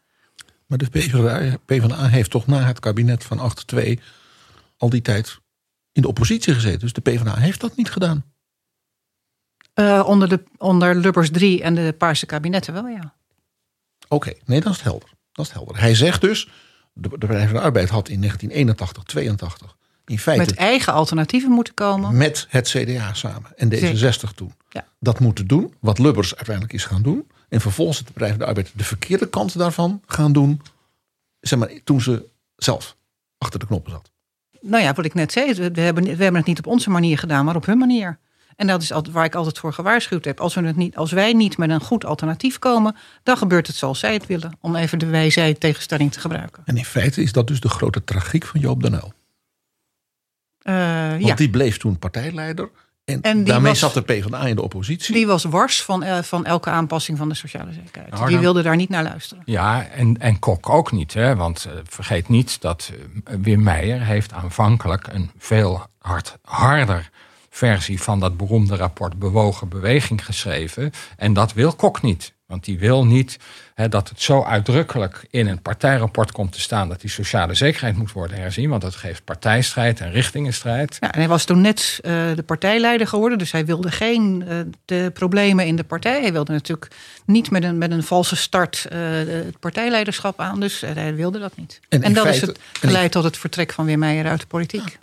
Maar de PvdA heeft toch na het kabinet van 8-2 al die tijd in de oppositie gezeten. Dus de PvdA heeft dat niet gedaan. Eh, onder, de, onder Lubbers 3 en de Paarse kabinetten wel, ja. Oké, nee, dat is helder. Dat is helder. Hij zegt dus, de, de Partij van de Arbeid had in 1981, 82 in feite Met eigen alternatieven moeten komen. met het CDA samen en D66 toen. Ja. Dat moeten doen, wat Lubbers uiteindelijk is gaan doen. En vervolgens de Partij van de Arbeid de verkeerde kant daarvan gaan doen. Zeg maar, toen ze zelf achter de knoppen zat. Nou ja, wat ik net zei, we hebben, we hebben het niet op onze manier gedaan, maar op hun manier. En dat is altijd waar ik altijd voor gewaarschuwd heb. Als, we het niet, als wij niet met een goed alternatief komen, dan gebeurt het zoals zij het willen. Om even de wij-zij tegenstelling te gebruiken. En in feite is dat dus de grote tragiek van Joop den Uyl. Eh, Want ja. die bleef toen partijleider En, daarmee was- zat de PvdA in de oppositie. Die was wars van, eh, van elke aanpassing van de sociale zekerheid. Die wilde daar niet naar luisteren. Ja, en, en Kok ook niet. Hè? Want eh, vergeet niet dat Wim Meijer heeft aanvankelijk een veel hard, harder versie van dat beroemde rapport Bewogen Beweging geschreven. En dat wil Kok niet. Want die wil niet hè, dat het zo uitdrukkelijk in een partijrapport komt te staan dat die sociale zekerheid moet worden herzien. Want dat geeft partijstrijd en richtingenstrijd. Ja, en hij was toen net eh, de partijleider geworden, dus hij wilde geen eh, de problemen in de partij. Hij wilde natuurlijk niet met een, met een valse start eh, het partijleiderschap aan, dus hij wilde dat niet. En dat feite- is het geleid tot het vertrek van Wim Meijer uit de politiek.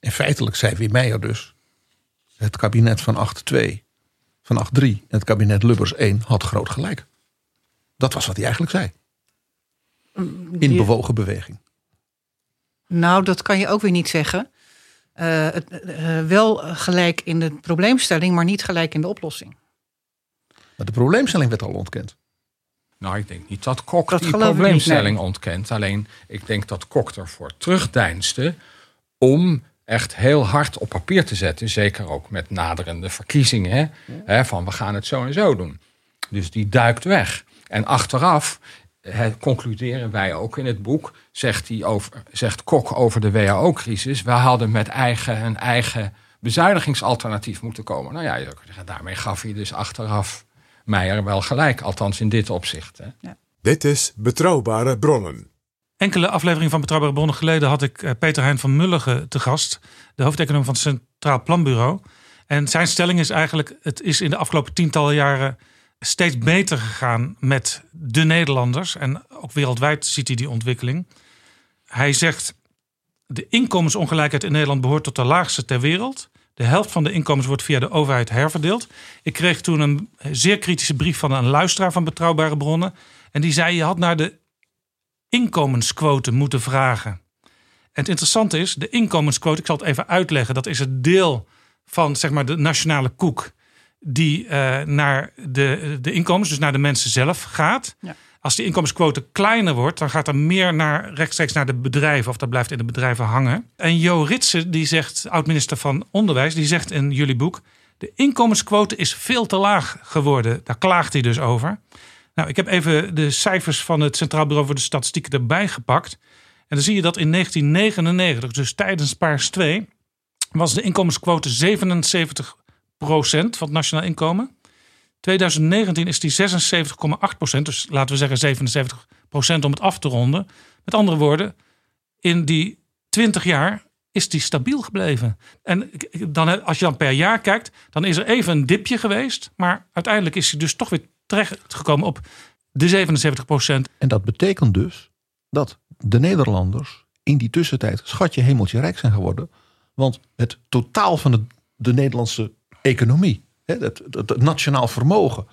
En feitelijk zei Wim Meijer dus... het kabinet van 8-2, van 8-3 en het kabinet Lubbers 1 had groot gelijk. Dat was wat hij eigenlijk zei. In Die- bewogen beweging. Nou, dat kan je ook weer niet zeggen. Eh, het, eh, wel gelijk in de probleemstelling, maar niet gelijk in de oplossing. Maar de probleemstelling werd al ontkend. Nou, ik denk niet dat Kok Dat die niet, probleemstelling nee. ontkent. Alleen, ik denk dat Kok ervoor terugdeinsde om echt heel hard op papier te zetten. Zeker ook met naderende verkiezingen. Hè? Hè, van we gaan het zo en zo doen. Dus die duikt weg. En achteraf hè, concluderen wij ook in het boek, zegt, hij over, zegt Kok over de WHO-crisis. We hadden met eigen, een eigen bezuinigingsalternatief moeten komen. Nou ja, daarmee gaf hij dus achteraf Meijer wel gelijk. Althans in dit opzicht. Hè. Dit is Betrouwbare Bronnen. Enkele afleveringen van Betrouwbare Bronnen geleden had ik eh, Peter Hein van Mulligen te gast, de hoofdeconoom van het Centraal Planbureau. En zijn stelling is eigenlijk: het is in de afgelopen tientallen jaren steeds beter gegaan met de Nederlanders. En ook wereldwijd ziet hij die ontwikkeling. Hij zegt: de inkomensongelijkheid in Nederland behoort tot de laagste ter wereld. De helft van de inkomens wordt via de overheid herverdeeld. Ik kreeg toen een zeer kritische brief van een luisteraar van Betrouwbare Bronnen. En die zei: je had naar de inkomensquote moeten vragen. En het interessante is, de inkomensquote, ik zal het even uitleggen, dat is het deel van zeg maar, de nationale koek die eh, naar de, de inkomens, dus naar de mensen zelf gaat. Ja. Als die inkomensquote kleiner wordt, dan gaat er meer naar, rechtstreeks naar de bedrijven, of dat blijft in de bedrijven hangen. En Jo Ritsen, die zegt, oud-minister van Onderwijs, die zegt in jullie boek: de inkomensquote is veel te laag geworden. Daar klaagt hij dus over. Nou, ik heb even de cijfers van het Centraal Bureau voor de Statistiek erbij gepakt. En dan zie je dat in 1999, dus tijdens Paars 2, was de inkomensquote 77% van het nationaal inkomen. 2019 is die 76,8% dus laten we zeggen 77% om het af te ronden. Met andere woorden, in die 20 jaar is die stabiel gebleven. En dan, als je dan per jaar kijkt, dan is er even een dipje geweest. Maar uiteindelijk is hij dus toch weer terechtgekomen op de 77% En dat betekent dus dat de Nederlanders in die tussentijd schatje hemeltje rijk zijn geworden. Want het totaal van de, de Nederlandse economie, het, het, het nationaal vermogen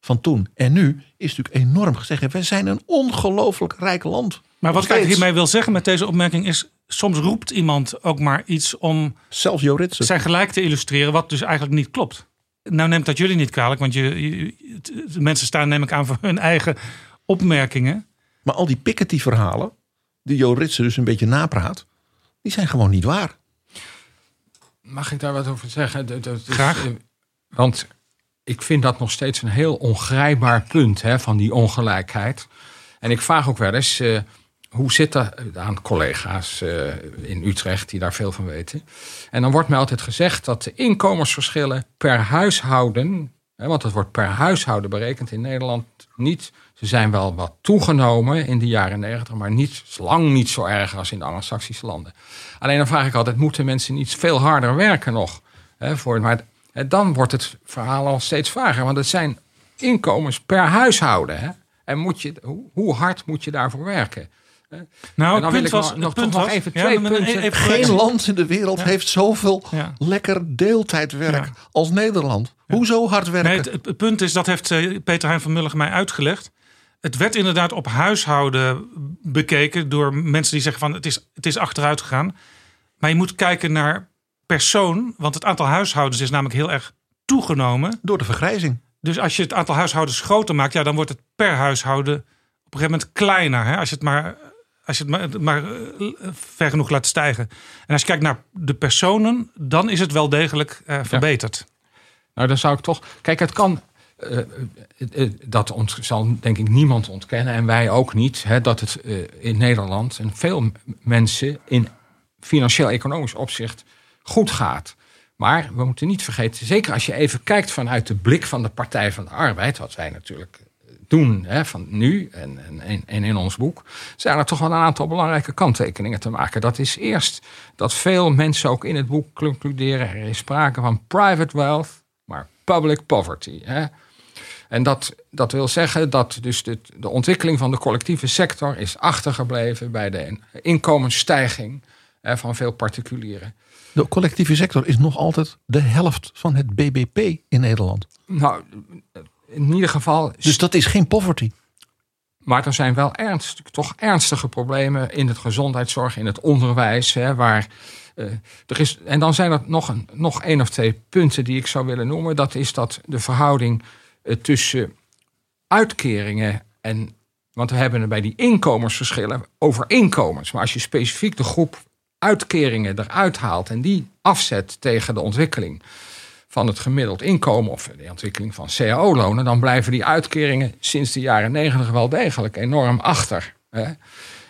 van toen en nu, is natuurlijk enorm gezegd. Wij zijn een ongelooflijk rijk land. Maar wat ik hiermee wil zeggen met deze opmerking is... soms roept iemand ook maar iets om Zelfs zijn gelijk te illustreren... wat dus eigenlijk niet klopt. Nou neemt dat jullie niet kwalijk, want je, je- de mensen staan neem ik aan voor hun eigen opmerkingen. Maar al die Piketty-verhalen, die Jo Ritsen dus een beetje napraat, die zijn gewoon niet waar. Mag ik daar wat over zeggen? Dat- dat is, Graag. eh, want ik vind dat nog steeds een heel ongrijpbaar punt hè, van die ongelijkheid. En ik vraag ook wel eens, eh, hoe zit dat aan collega's eh, in Utrecht die daar veel van weten? En dan wordt mij altijd gezegd dat de inkomensverschillen per huishouden, hè, want dat wordt per huishouden berekend in Nederland niet. Ze zijn wel wat toegenomen in de jaren negentig, maar niet, lang niet zo erg als in de Anglo-Saxische landen. Alleen dan vraag ik altijd, moeten mensen niet veel harder werken nog? Hè, voor, maar dan wordt het verhaal al steeds vager, want het zijn inkomens per huishouden. Hè? En moet je, hoe hard moet je daarvoor werken? Nou, En dan het wil punt ik was... nog, punt toch nog was- even Ja, twee punten. even- Geen land in de wereld Ja. heeft zoveel Ja. lekker deeltijdwerk Ja. als Nederland. Hoezo hard werken? Nee, het, het punt is, dat heeft eh, Peter Hein van Mulligen mij uitgelegd. Het werd inderdaad op huishouden bekeken door mensen die zeggen van het is, het is achteruit gegaan. Maar je moet kijken naar persoon, want het aantal huishoudens is namelijk heel erg toegenomen. Door de vergrijzing. Dus als je het aantal huishoudens groter maakt, ja, dan wordt het per huishouden op een gegeven moment kleiner. Hè? Als je het maar als je het maar, maar eh, ver genoeg laat stijgen. En als je kijkt naar de personen, dan is het wel degelijk eh, verbeterd. Nou, dan zou ik toch. Kijk, het kan. eh, dat ont, zal denk ik niemand ontkennen en wij ook niet. Hè, dat het in Nederland en veel mensen in financieel-economisch opzicht goed gaat. Maar we moeten niet vergeten, zeker als je even kijkt vanuit de blik van de Partij van de Arbeid, wat wij natuurlijk doen hè, van nu en, en, en in ons boek, zijn er toch wel een aantal belangrijke kanttekeningen te maken. Dat is eerst dat veel mensen ook in het boek concluderen, er is sprake van private wealth, maar public poverty. Hè. En dat, dat wil zeggen dat dus de, de ontwikkeling van de collectieve sector is achtergebleven bij de inkomensstijging hè, van veel particulieren. De collectieve sector is nog altijd de helft van het BBP in Nederland. Nou, in ieder geval. Dus dat is geen poverty. Maar er zijn wel ernst, toch ernstige problemen in het gezondheidszorg, in het onderwijs, hè, waar. eh, er is, en dan zijn er nog, een, nog één of twee punten die ik zou willen noemen. Dat is dat de verhouding eh, tussen uitkeringen en. Want we hebben het bij die inkomensverschillen over inkomens. Maar als je specifiek de groep uitkeringen eruit haalt en die afzet tegen de ontwikkeling van het gemiddeld inkomen of de ontwikkeling van cao-lonen, dan blijven die uitkeringen sinds de jaren negentig wel degelijk enorm achter. Hè?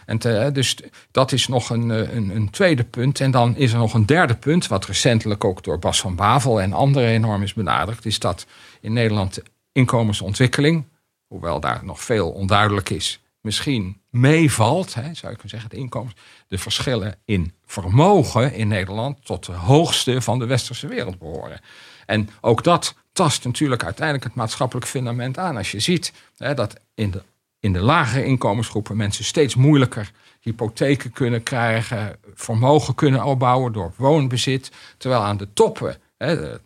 En dus dat is nog een, eh, een, een tweede punt. En dan is er nog een derde punt, wat recentelijk ook door Bas van Bavel en anderen enorm is benadrukt, is dat in Nederland de inkomensontwikkeling, hoewel daar nog veel onduidelijk is, misschien meevalt, hè, zou je kunnen zeggen, de inkomens, de verschillen in vermogen in Nederland tot de hoogste van de westerse wereld behoren. En ook dat tast natuurlijk uiteindelijk het maatschappelijk fundament aan. Als je ziet hè, dat in de, in de lagere inkomensgroepen mensen steeds moeilijker hypotheken kunnen krijgen, vermogen kunnen opbouwen door woonbezit, terwijl aan de toppen hè,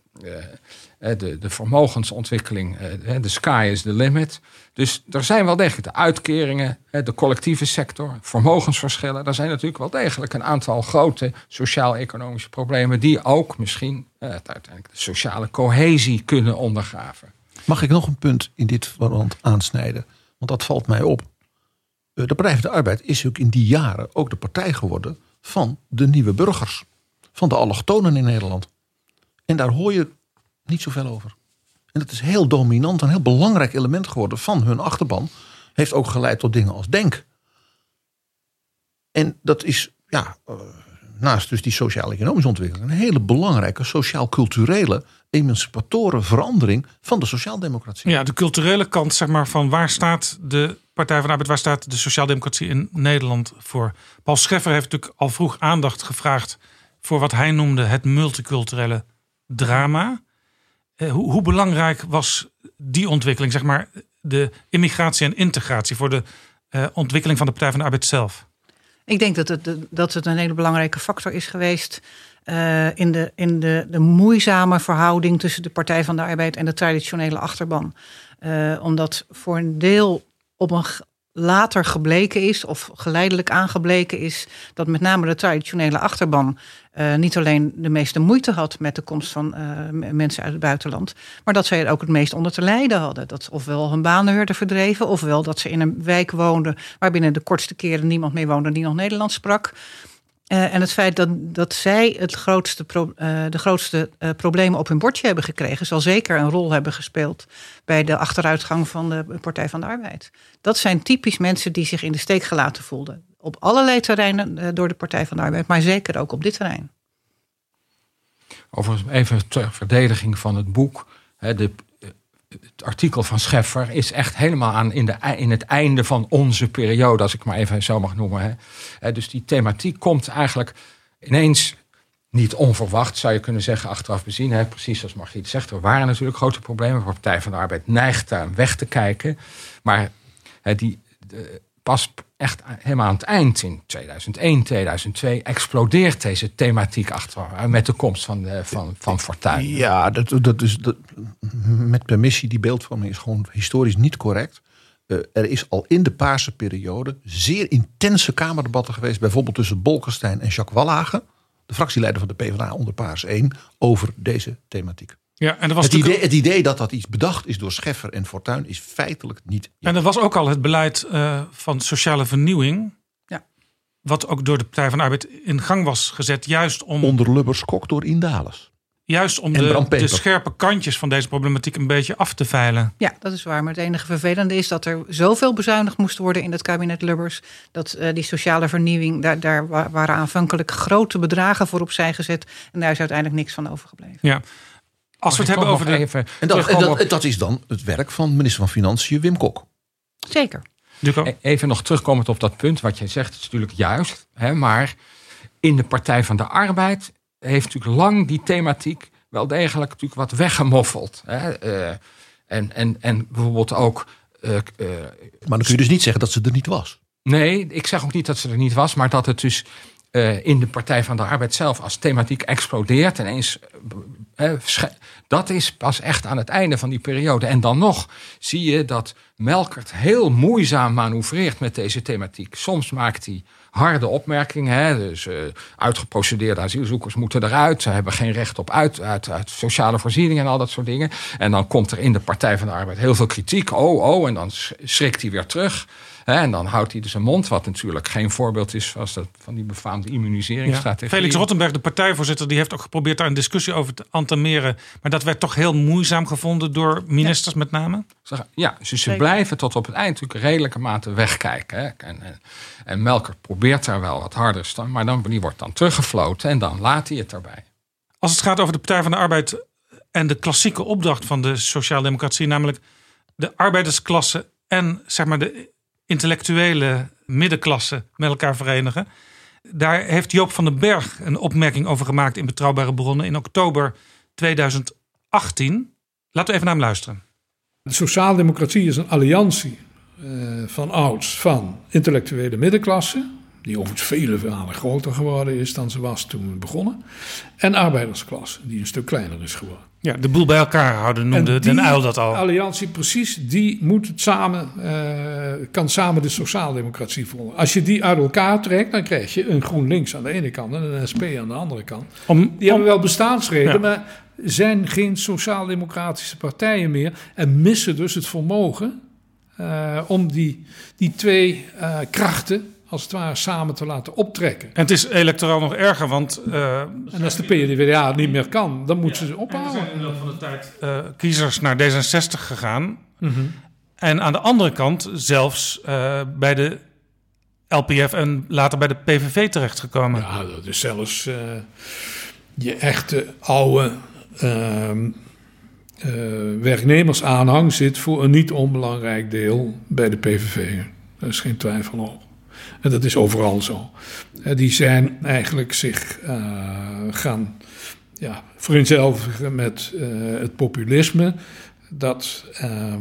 de, de vermogensontwikkeling, eh, de sky is the limit. Dus er zijn wel degelijk de uitkeringen, de collectieve sector, vermogensverschillen. Er zijn natuurlijk wel degelijk een aantal grote sociaal-economische problemen die ook misschien eh, uiteindelijk de sociale cohesie kunnen ondergraven. Mag ik nog een punt in dit verband aansnijden? Want dat valt mij op. Eh, De Partij van de Arbeid is ook in die jaren ook de partij geworden van de nieuwe burgers. Van de allochtonen in Nederland. En daar hoor je niet zoveel over. En dat is heel dominant, een heel belangrijk element geworden van hun achterban. Heeft ook geleid tot dingen als denk. En dat is, ja, eh, naast dus die sociaal-economische ontwikkeling, een hele belangrijke sociaal-culturele, emancipatoren verandering van de sociaaldemocratie. Ja, de culturele kant, zeg maar, van waar staat de Partij van de Arbeid, waar staat de sociaaldemocratie in Nederland voor? Paul Scheffer heeft natuurlijk al vroeg aandacht gevraagd voor wat hij noemde het multiculturele drama. Eh, hoe, hoe belangrijk was die ontwikkeling, zeg maar, de immigratie en integratie voor de eh, ontwikkeling van de Partij van de Arbeid zelf? Ik denk dat het, dat het een hele belangrijke factor is geweest. eh, in, de, in de, de moeizame verhouding tussen de Partij van de Arbeid en de traditionele achterban. Omdat voor een deel op een later gebleken is, of geleidelijk aangebleken is, dat met name de traditionele achterban eh, niet alleen de meeste moeite had met de komst van eh, mensen uit het buitenland, maar dat zij er ook het meest onder te lijden hadden. Dat ofwel hun banen werden verdreven, ofwel dat ze in een wijk woonden waar binnen de kortste keren niemand meer woonde die nog Nederlands sprak. Eh, en het feit dat, dat zij het grootste eh, de grootste eh, problemen op hun bordje hebben gekregen, zal zeker een rol hebben gespeeld bij de achteruitgang van de Partij van de Arbeid. Dat zijn typisch mensen die zich in de steek gelaten voelden. Op allerlei terreinen door de Partij van de Arbeid, maar zeker ook op dit terrein. Overigens even ter verdediging van het boek. Hè, de, het artikel van Scheffer is echt helemaal aan in, de, in het einde van onze periode, als ik maar even zo mag noemen. Hè. Hè, dus die thematiek komt eigenlijk ineens niet onverwacht, zou je kunnen zeggen, achteraf bezien. Hè. Precies zoals Margriet zegt, er waren natuurlijk grote problemen. De Partij van de Arbeid neigt daar weg te kijken. Maar hè, die, pas echt helemaal aan het eind, in 2001, 2002, explodeert deze thematiek achter met de komst van, de, van, van Fortuyn. Ja, dat, dat is, met permissie, die beeldvorming is gewoon historisch niet correct. Eh, er is al in de Paarse periode zeer intense Kamerdebatten geweest. Bijvoorbeeld tussen Bolkestein en Jacques Wallage. De fractieleider van de PvdA onder Paars 1. Over deze thematiek. Ja, en er was het, natuurlijk idee, het idee dat dat iets bedacht is door Scheffer en Fortuyn is feitelijk niet. En er was ook al het beleid eh, van sociale vernieuwing. Ja. wat ook door de Partij van de Arbeid in gang was gezet, juist om, Onder Lubbers Kok door Indales. juist om de, de scherpe kantjes van deze problematiek een beetje af te veilen. Ja, dat is waar. Maar het enige vervelende is dat er zoveel bezuinigd moest worden in het kabinet Lubbers. Dat eh, die sociale vernieuwing, daar, daar wa- waren aanvankelijk grote bedragen voor opzij gezet. En daar is uiteindelijk niks van overgebleven. Ja. Als we het hebben over de. Even En dat, en dat, dat is dan het werk van minister van Financiën Wim Kok. Zeker. E- Even nog terugkomend op dat punt wat jij zegt, is natuurlijk juist. Hè, maar in de Partij van de Arbeid heeft natuurlijk lang die thematiek wel degelijk natuurlijk wat weggemoffeld. Hè. Eh, en, en, en bijvoorbeeld ook. eh, eh, Maar dan kun je dus niet zeggen dat ze er niet was. Nee, ik zeg ook niet dat ze er niet was, maar dat het dus eh, in de Partij van de Arbeid zelf als thematiek explodeert. Ineens, dat is pas echt aan het einde van die periode. En dan nog zie je dat Melkert heel moeizaam manoeuvreert met deze thematiek. Soms maakt hij harde opmerkingen. Hè? Dus eh, uitgeprocedeerde asielzoekers moeten eruit. Ze hebben geen recht op uit, uit, sociale voorzieningen en al dat soort dingen. En dan komt er in de Partij van de Arbeid heel veel kritiek. Oh, oh, en dan sch- schrikt hij weer terug. En dan houdt hij dus zijn mond, wat natuurlijk geen voorbeeld is zoals dat, van die befaamde Ja. immuniseringsstrategie. Felix Rottenberg, de partijvoorzitter, die heeft ook geprobeerd daar een discussie over te entameren. Maar dat werd toch heel moeizaam gevonden door ministers met name. Ja, dus ze Zeker. blijven tot op het eind natuurlijk redelijke mate wegkijken. Hè. En, en, en Melkert probeert daar wel wat harder te staan, maar dan, die wordt dan teruggefloten en dan laat hij het erbij. Als het gaat over de Partij van de Arbeid en de klassieke opdracht van de sociaaldemocratie, namelijk de arbeidersklasse en zeg maar de intellectuele middenklasse met elkaar verenigen. Daar heeft Joop van den Berg een opmerking over gemaakt in Betrouwbare Bronnen in oktober 2018. Laten we even naar hem luisteren. De sociaaldemocratie is een alliantie eh, van ouds van intellectuele middenklasse, die overigens vele verhalen groter geworden is dan ze was toen we begonnen, en arbeidersklasse, die een stuk kleiner is geworden. Ja, de boel bij elkaar houden noemde Den Uyl dat al. alliantie, precies, die moet het samen, eh, kan samen de sociaaldemocratie volgen. Als je die uit elkaar trekt, dan krijg je een GroenLinks aan de ene kant en een SP aan de andere kant. Om, Die hebben wel bestaansreden, Ja. maar zijn geen sociaal-democratische partijen meer en missen dus het vermogen eh, om die, die twee eh, krachten als het ware samen te laten optrekken. En het is electoraal nog erger, want... eh, En als de PvdA niet meer kan, dan moeten ze er ophouden. zijn in de loop van de tijd eh, kiezers naar D66 gegaan. Mhm. En aan de andere kant zelfs eh, bij de LPF en later bij de PVV terechtgekomen. Ja, dat is zelfs je echte oude ehm, eh, werknemersaanhang zit voor een niet onbelangrijk deel bij de PVV. Daar is geen twijfel over. En dat is overal zo. Eh, die zijn eigenlijk zich eh, gaan ja, vereenzelvigen met eh, het populisme. Dat ehm,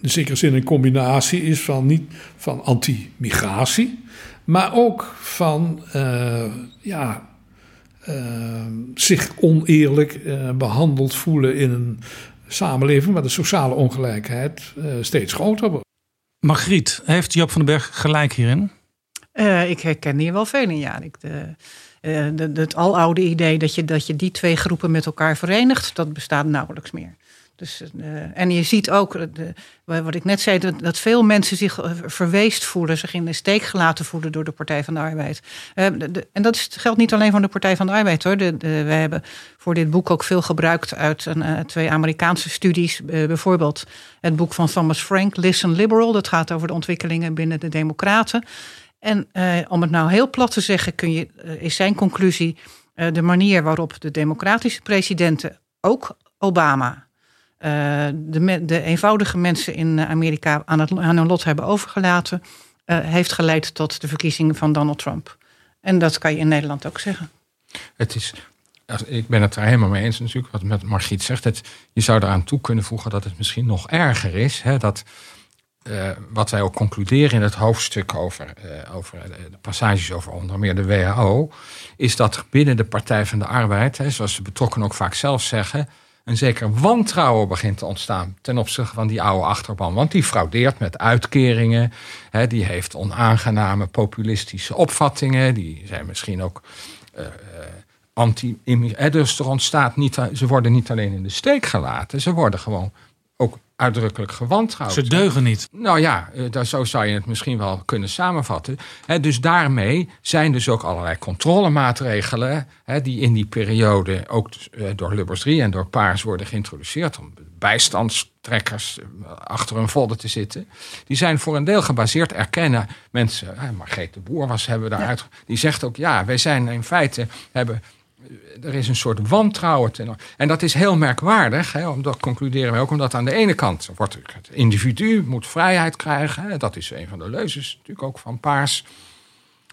in zekere zin een combinatie is van, niet, van anti-migratie, maar ook van ja, eh, zich oneerlijk eh, behandeld voelen in een samenleving waar de sociale ongelijkheid steeds groter wordt. Margriet, heeft Joop van den Berg gelijk hierin? Eh, ik herken hier wel veel ja. Ik, de, de- het aloude idee dat je, dat je die twee groepen met elkaar verenigt, dat bestaat nauwelijks meer. Dus, eh, en je ziet ook, wat ik net zei, dat, veel mensen zich verweest voelen, zich in de steek gelaten voelen door de Partij van de Arbeid. En dat geldt niet alleen voor de Partij van de Arbeid hoor. De, we hebben voor dit boek ook veel gebruikt uit twee Amerikaanse studies. Bijvoorbeeld het boek van Thomas Frank, Listen Liberal. Dat gaat over de ontwikkelingen binnen de Democraten. En eh, om het nou heel plat te zeggen, kun je, eh, is zijn conclusie eh, de manier waarop de democratische presidenten, ook Obama, de, de eenvoudige mensen in Amerika aan, het, aan hun lot hebben overgelaten, heeft geleid tot de verkiezingen van Donald Trump. En dat kan je in Nederland ook zeggen. Het is, ik ben het er helemaal mee eens natuurlijk, wat Margriet zegt. Het, je zou eraan toe kunnen voegen dat het misschien nog erger is. Hè, dat, eh, wat wij ook concluderen in het hoofdstuk over, eh, over eh, de passages over onder meer de WHO, is dat binnen de Partij van de Arbeid, hè, zoals de betrokkenen ook vaak zelf zeggen, een zeker wantrouwen begint te ontstaan ten opzichte van die oude achterban. Want die fraudeert met uitkeringen, hè, die heeft onaangename populistische opvattingen, die zijn misschien ook eh, anti-immigratie. Dus er ontstaat niet, ze worden niet alleen in de steek gelaten, ze worden gewoon ook uitdrukkelijk gewantrouwd. Ze deugen niet. Nou ja, eh, daar, zo zou je het misschien wel kunnen samenvatten. Dus daarmee zijn dus ook allerlei controlemaatregelen... Die in die periode ook eh, door Lubbers 3 en door Paars worden geïntroduceerd... om bijstandstrekkers eh, achter hun vodden te zitten. Die zijn voor een deel gebaseerd, erkennen mensen... Hè, Margreet de Boer was, hebben we daaruit... Die zegt ook, ja, wij zijn in feite... hebben er is een soort wantrouwen. En dat is heel merkwaardig. Hè, omdat concluderen wij ook omdat aan de ene kant wordt het individu moet vrijheid krijgen. Hè, dat is een van de leuzes natuurlijk ook van Paars.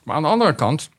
Maar aan de andere kant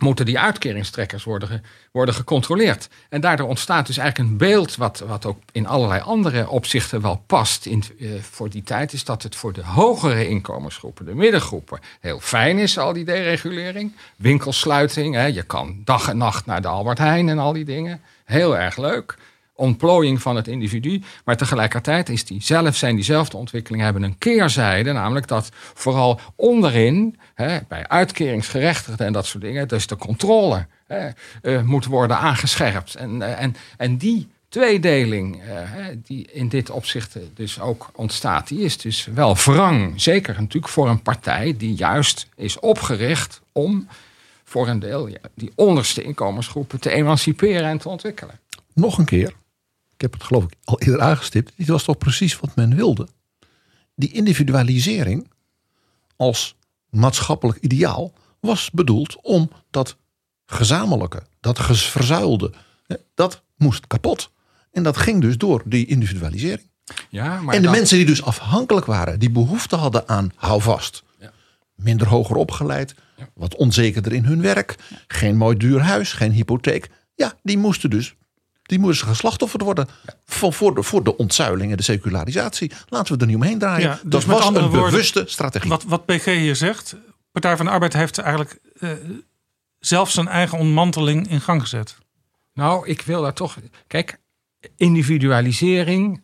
moeten die uitkeringstrekkers worden, worden gecontroleerd. En daardoor ontstaat dus eigenlijk een beeld wat, wat ook in allerlei andere opzichten wel past in, eh, voor die tijd. Is dat het voor de hogere inkomensgroepen, de middengroepen, heel fijn is, al die deregulering. Winkelsluiting, hè, je kan dag en nacht naar de Albert Heijn en al die dingen. Heel erg leuk. Ontplooiing van het individu. Maar tegelijkertijd is die zelf, zijn diezelfde ontwikkelingen hebben een keerzijde. Namelijk dat vooral onderin, hè, bij uitkeringsgerechtigden en dat soort dingen, dus de controle hè, eh, moet worden aangescherpt. En, eh, en, en die tweedeling eh, die in dit opzicht dus ook ontstaat, die is dus wel wrang. Zeker natuurlijk voor een partij die juist is opgericht om voor een deel die onderste inkomensgroepen te emanciperen en te ontwikkelen. Nog een keer, ik heb het geloof ik al eerder aangestipt, dit was toch precies wat men wilde. Die individualisering als maatschappelijk ideaal was bedoeld om dat gezamenlijke, dat verzuilde, dat moest kapot. En dat ging dus door die individualisering. Ja, maar en de dan- mensen die dus afhankelijk waren, die behoefte hadden aan houvast. Minder hoger opgeleid, wat onzekerder in hun werk, geen mooi duur huis, geen hypotheek. Ja, die moesten dus die moesten geslachtofferd worden voor, voor, de, voor de ontzuiling en de secularisatie. Laten we er niet omheen draaien. Ja, dus dat met was een woorden, bewuste strategie. Wat, wat PG hier zegt, Partij van de Arbeid heeft eigenlijk eh, zelf zijn eigen ontmanteling in gang gezet. Nou, ik wil daar toch. Kijk, individualisering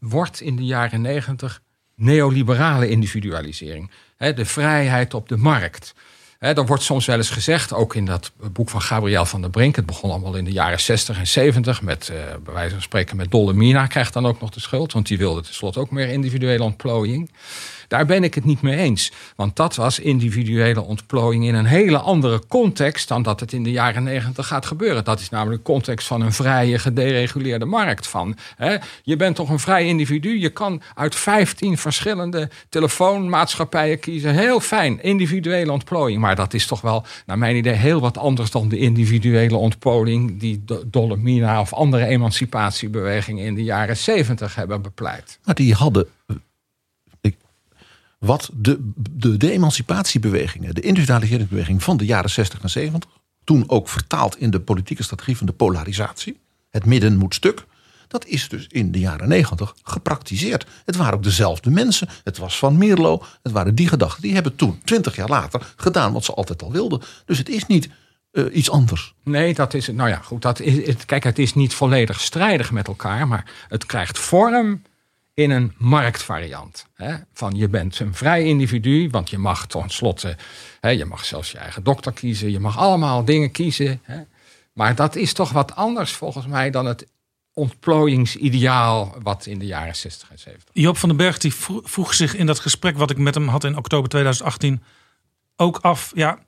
wordt in de jaren negentig neoliberale individualisering. Hè, de vrijheid op de markt. Hè, er wordt soms wel eens gezegd, ook in dat boek van Gabriel van der Brink. Het begon allemaal in de jaren 60 en 70 met, eh, bij wijze van spreken, met Dolle Mina krijgt dan ook nog de schuld. Want die wilde tenslotte ook meer individuele ontplooiing. Daar ben ik het niet mee eens. Want dat was individuele ontplooiing in een hele andere context dan dat het in de jaren negentig gaat gebeuren. Dat is namelijk de context van een vrije, gedereguleerde markt. Van, hè, je bent toch een vrij individu. Je kan uit 15 verschillende telefoonmaatschappijen kiezen. Heel fijn, individuele ontplooiing. Maar dat is toch wel, naar mijn idee, heel wat anders dan de individuele ontplooiing die Do- Dolomina of andere emancipatiebewegingen in de jaren 70 hebben bepleit. Maar die hadden. Wat de, de, emancipatiebewegingen, de individualiseringsbeweging van de jaren 60 en 70, toen ook vertaald in de politieke strategie van de polarisatie, het midden moet stuk, dat is dus in de jaren 90 gepraktiseerd. Het waren ook dezelfde mensen. Het was van Mierlo. Het waren die gedachten. Die hebben toen, 20 jaar later, gedaan wat ze altijd al wilden. Dus het is niet eh, iets anders. Nee, dat is het. Nou ja, goed. Dat is, het, kijk, het is niet volledig strijdig met elkaar, maar het krijgt vorm in een marktvariant. Hè? Van je bent een vrij individu, want je mag tenslotte, hè, je mag zelfs je eigen dokter kiezen, je mag allemaal dingen kiezen. Hè? Maar dat is toch wat anders volgens mij dan het ontplooiingsideaal wat in de jaren 60 en 70. Joop van den Berg die vro- vroeg zich in dat gesprek wat ik met hem had in oktober 2018 ook af. Ja,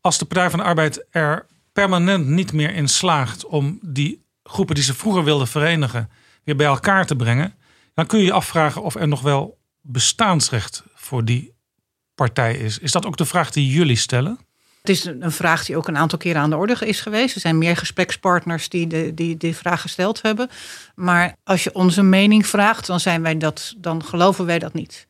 als de Partij van de Arbeid er permanent niet meer in slaagt om die groepen die ze vroeger wilden verenigen weer bij elkaar te brengen, dan kun je je afvragen of er nog wel bestaansrecht voor die partij is. Is dat ook de vraag die jullie stellen? Het is een vraag die ook een aantal keren aan de orde is geweest. Er zijn meer gesprekspartners die de, die, die vraag gesteld hebben. Maar als je onze mening vraagt, dan, zijn wij dat, dan geloven wij dat niet.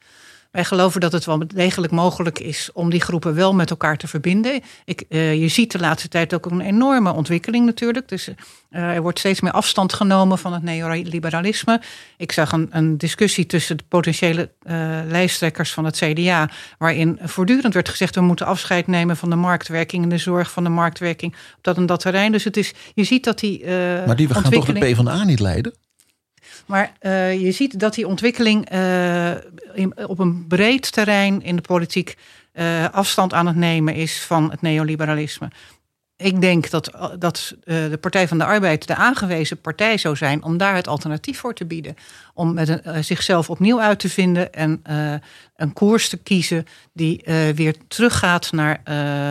Wij geloven dat het wel degelijk mogelijk is om die groepen wel met elkaar te verbinden. Ik, eh, je ziet de laatste tijd ook een enorme ontwikkeling natuurlijk. Dus eh, er wordt steeds meer afstand genomen van het neoliberalisme. Ik zag een, een discussie tussen de potentiële eh, lijsttrekkers van het CDA, waarin voortdurend werd gezegd we moeten afscheid nemen van de marktwerking en de zorg van de marktwerking op dat en dat terrein. Dus het is, je ziet dat die Maar die we gaan toch de PvdA niet leiden? Maar eh, je ziet dat die ontwikkeling eh, op een breed terrein in de politiek eh, afstand aan het nemen is van het neoliberalisme. ik denk dat, dat de Partij van de Arbeid de aangewezen partij zou zijn om daar het alternatief voor te bieden. Om met zichzelf opnieuw uit te vinden en een koers te kiezen die weer teruggaat naar,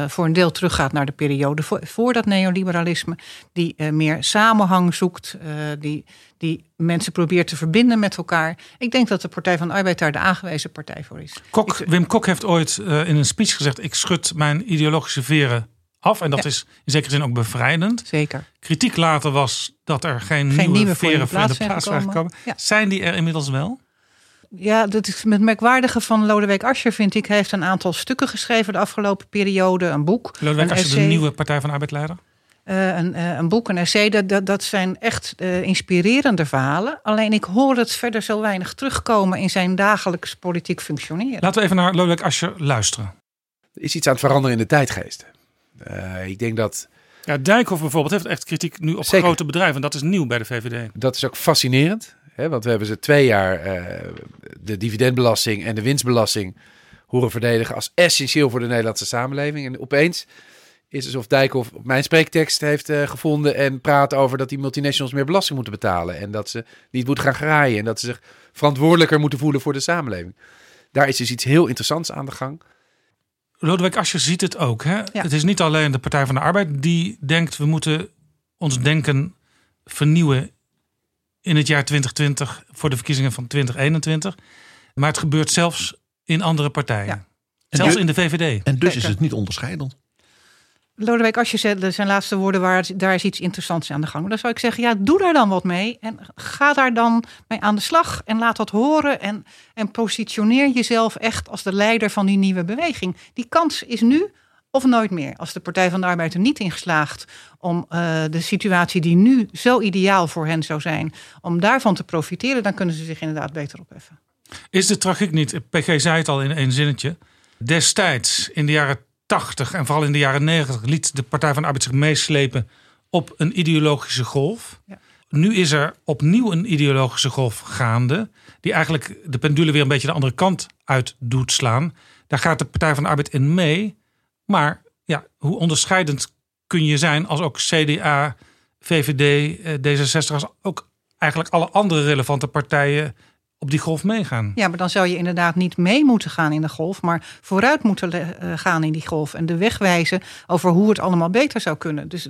voor een deel teruggaat naar de periode voor, voor dat neoliberalisme. Die meer samenhang zoekt, die, die mensen probeert te verbinden met elkaar. Ik denk dat de Partij van de Arbeid daar de aangewezen partij voor is. Kok, Wim Kok heeft ooit in een speech gezegd: Ik schud mijn ideologische veren af. En dat is in zekere zin ook bevrijdend. Zeker. Kritiek later was dat er geen, geen nieuwe, nieuwe veren voor in de plaats waren gekomen. Ja. Zijn die er inmiddels wel? Ja, dat is het merkwaardige van Lodewijk Asscher vind ik. Hij heeft een aantal stukken geschreven de afgelopen periode. Een boek. Lodewijk een Asscher, de nieuwe Partij van de Arbeid-leider? Uh, een, uh, een, boek, een essay, dat, dat, dat zijn echt uh, inspirerende verhalen. Alleen ik hoor het verder zo weinig terugkomen in zijn dagelijks politiek functioneren. Laten we even naar Lodewijk Asscher luisteren. Er is iets aan het veranderen in de tijdgeest. Uh, ik denk dat. Ja, Dijkhoff bijvoorbeeld heeft echt kritiek nu op Zeker. grote bedrijven. En dat is nieuw bij de VVD. Dat is ook fascinerend. Hè, want we hebben ze twee jaar uh, de dividendbelasting en de winstbelasting horen verdedigen als essentieel voor de Nederlandse samenleving. En opeens is alsof Dijkhoff mijn spreektekst heeft uh, gevonden en praat over dat die multinationals meer belasting moeten betalen. En dat ze niet moeten gaan graaien en dat ze zich verantwoordelijker moeten voelen voor de samenleving. Daar is dus iets heel interessants aan de gang. Lodewijk Asscher ziet het ook. Hè? Ja. Het is niet alleen de Partij van de Arbeid die denkt we moeten ons denken vernieuwen in het jaar 2020 voor de verkiezingen van 2021. Maar het gebeurt zelfs in andere partijen. Ja. Zelfs dus- in de VVD. En dus is het niet onderscheidend. Lodewijk Asscher zei, zijn laatste woorden waren, daar is iets interessants aan de gang. Dan zou ik zeggen, ja, doe daar dan wat mee. En ga daar dan mee aan de slag. En laat dat horen. En, en positioneer jezelf echt als de leider van die nieuwe beweging. Die kans is nu of nooit meer. Als de Partij van de Arbeid er niet in geslaagd om uh, de situatie die nu zo ideaal voor hen zou zijn, om daarvan te profiteren, dan kunnen ze zich inderdaad beter opheffen. Is de tragiek niet, PG zei het al in één zinnetje, destijds in de jaren 80 en vooral in de jaren 90 liet de Partij van de Arbeid zich meeslepen op een ideologische golf. Ja. Nu is er opnieuw een ideologische golf gaande, die eigenlijk de pendule weer een beetje de andere kant uit doet slaan. Daar gaat de Partij van de Arbeid in mee. Maar ja, hoe onderscheidend kun je zijn als ook CDA, VVD, eh, D66, als ook eigenlijk alle andere relevante partijen op die golf meegaan? Ja, maar dan zou je inderdaad niet mee moeten gaan in de golf, maar vooruit moeten uh, gaan in die golf en de weg wijzen over hoe het allemaal beter zou kunnen. Dus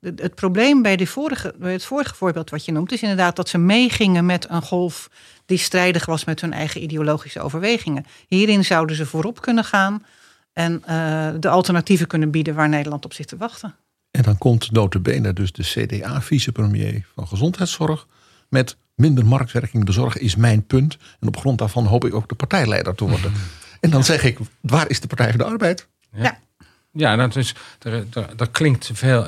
het, het probleem bij, de vorige, bij het vorige voorbeeld wat je noemt, is inderdaad dat ze meegingen met een golf die strijdig was met hun eigen ideologische overwegingen. Hierin zouden ze voorop kunnen gaan en uh, de alternatieven kunnen bieden waar Nederland op zit te wachten. En dan komt notabene dus de CDA-vicepremier van Gezondheidszorg met minder marktwerking de zorg is mijn punt. En op grond daarvan hoop ik ook de partijleider te worden. en dan zeg ik, waar is de Partij van de Arbeid? Ja, ja. ja dat, is, er, er, er, klinkt te veel,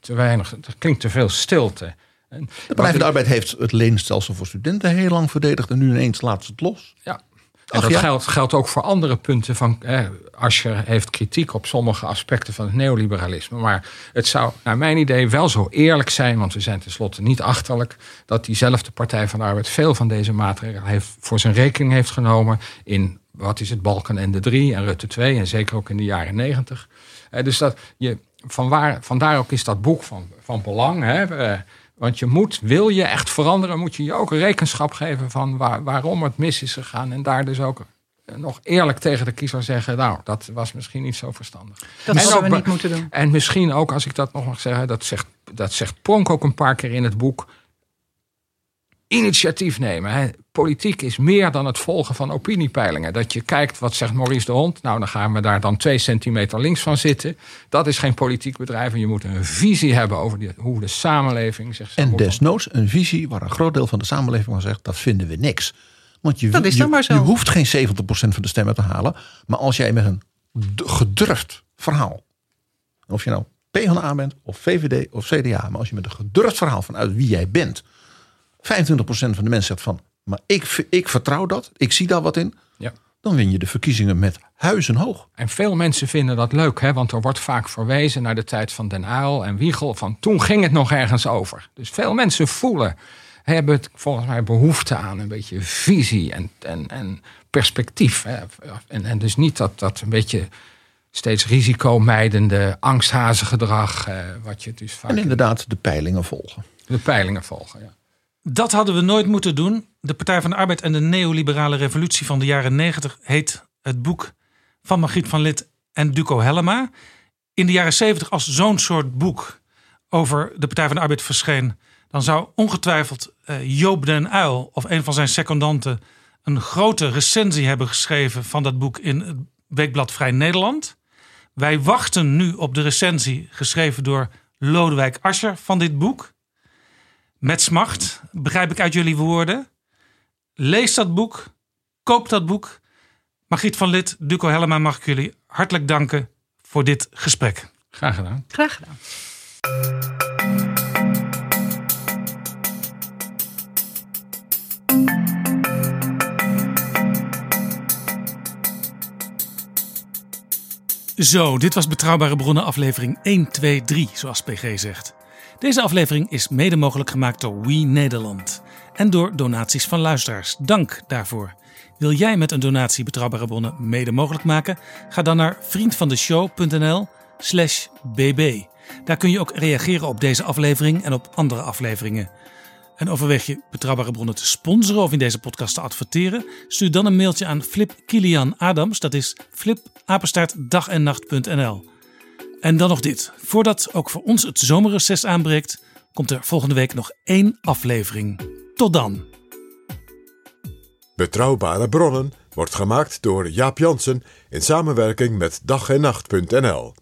te weinig, er klinkt te veel stilte. De Partij van de Arbeid heeft het leenstelsel voor studenten heel lang verdedigd en nu ineens laat ze het los. Ja, en dat ja. geldt, geldt ook voor andere punten van. Eh, Asscher heeft kritiek op sommige aspecten van het neoliberalisme. Maar het zou, naar mijn idee, wel zo eerlijk zijn. Want we zijn tenslotte niet achterlijk. dat diezelfde Partij van de Arbeid veel van deze maatregelen heeft, voor zijn rekening heeft genomen. in wat is het, Balken en de 3 en Rutte 2. En zeker ook in de jaren 90. Eh, dus dat je, vanwaar, vandaar ook is dat boek van, van belang. Hè, eh, want je moet, wil je echt veranderen, moet je je ook rekenschap geven van waar, waarom het mis is gegaan. En daar dus ook nog eerlijk tegen de kiezer zeggen, nou, dat was misschien niet zo verstandig. Dat en zouden we niet moeten doen. En misschien ook, als ik dat nog mag zeggen, dat zegt, dat zegt Pronk ook een paar keer in het boek. Initiatief nemen. Hè. Politiek is meer dan het volgen van opiniepeilingen. Dat je kijkt, wat zegt Maurice de Hond? Nou, dan gaan we daar dan twee centimeter links van zitten. Dat is geen politiek bedrijf. En je moet een visie hebben over die, hoe de samenleving zich En desnoods een visie waar een groot deel van de samenleving van zegt, dat vinden we niks. Want je, dat is je, maar zo. je hoeft geen 70% van de stemmen te halen. Maar als jij met een gedurfd verhaal, of je nou PvdA bent, of VVD of CDA, maar als je met een gedurfd verhaal vanuit wie jij bent, 25% van de mensen zegt van, maar ik, ik vertrouw dat, ik zie daar wat in. Ja. Dan win je de verkiezingen met huizenhoog. En veel mensen vinden dat leuk, hè? want er wordt vaak verwezen naar de tijd van Den Uyl en Wiegel. Van toen ging het nog ergens over. Dus veel mensen voelen, hebben het volgens mij behoefte aan een beetje visie en, en, en perspectief. Hè? En, en dus niet dat, dat een beetje steeds risicomijdende angsthazengedrag. Uh, wat je dus vaak en inderdaad de peilingen volgen. De peilingen volgen, ja. Dat hadden we nooit moeten doen. De Partij van de Arbeid en de neoliberale revolutie van de jaren 90 heet het boek van Margriet van Lid en Duco Hellema. In de jaren 70 als zo'n soort boek over de Partij van de Arbeid verscheen, dan zou ongetwijfeld uh, Joop den Uil of een van zijn secondanten een grote recensie hebben geschreven van dat boek in het weekblad Vrij Nederland. Wij wachten nu op de recensie geschreven door Lodewijk Asscher van dit boek. Met smacht, begrijp ik uit jullie woorden. Lees dat boek, koop dat boek. Margriet van Lid, Duco Hellema, mag ik jullie hartelijk danken voor dit gesprek. Graag gedaan. Graag gedaan. Zo, dit was Betrouwbare Bronnen aflevering 1, 2, 3, zoals PG zegt. Deze aflevering is mede mogelijk gemaakt door We Nederland en door donaties van luisteraars. Dank daarvoor. Wil jij met een donatie Betrouwbare Bronnen mede mogelijk maken? Ga dan naar vriendvandeshow.nl/slash bb. Daar kun je ook reageren op deze aflevering en op andere afleveringen. En overweeg je betrouwbare bronnen te sponsoren of in deze podcast te adverteren? Stuur dan een mailtje aan Flip Kilian Adams. Dat is flipapenstaartdagennacht.nl. En dan nog dit. Voordat ook voor ons het zomerreces aanbreekt, komt er volgende week nog één aflevering. Tot dan. Betrouwbare bronnen wordt gemaakt door Jaap Jansen in samenwerking met dag en nacht.nl.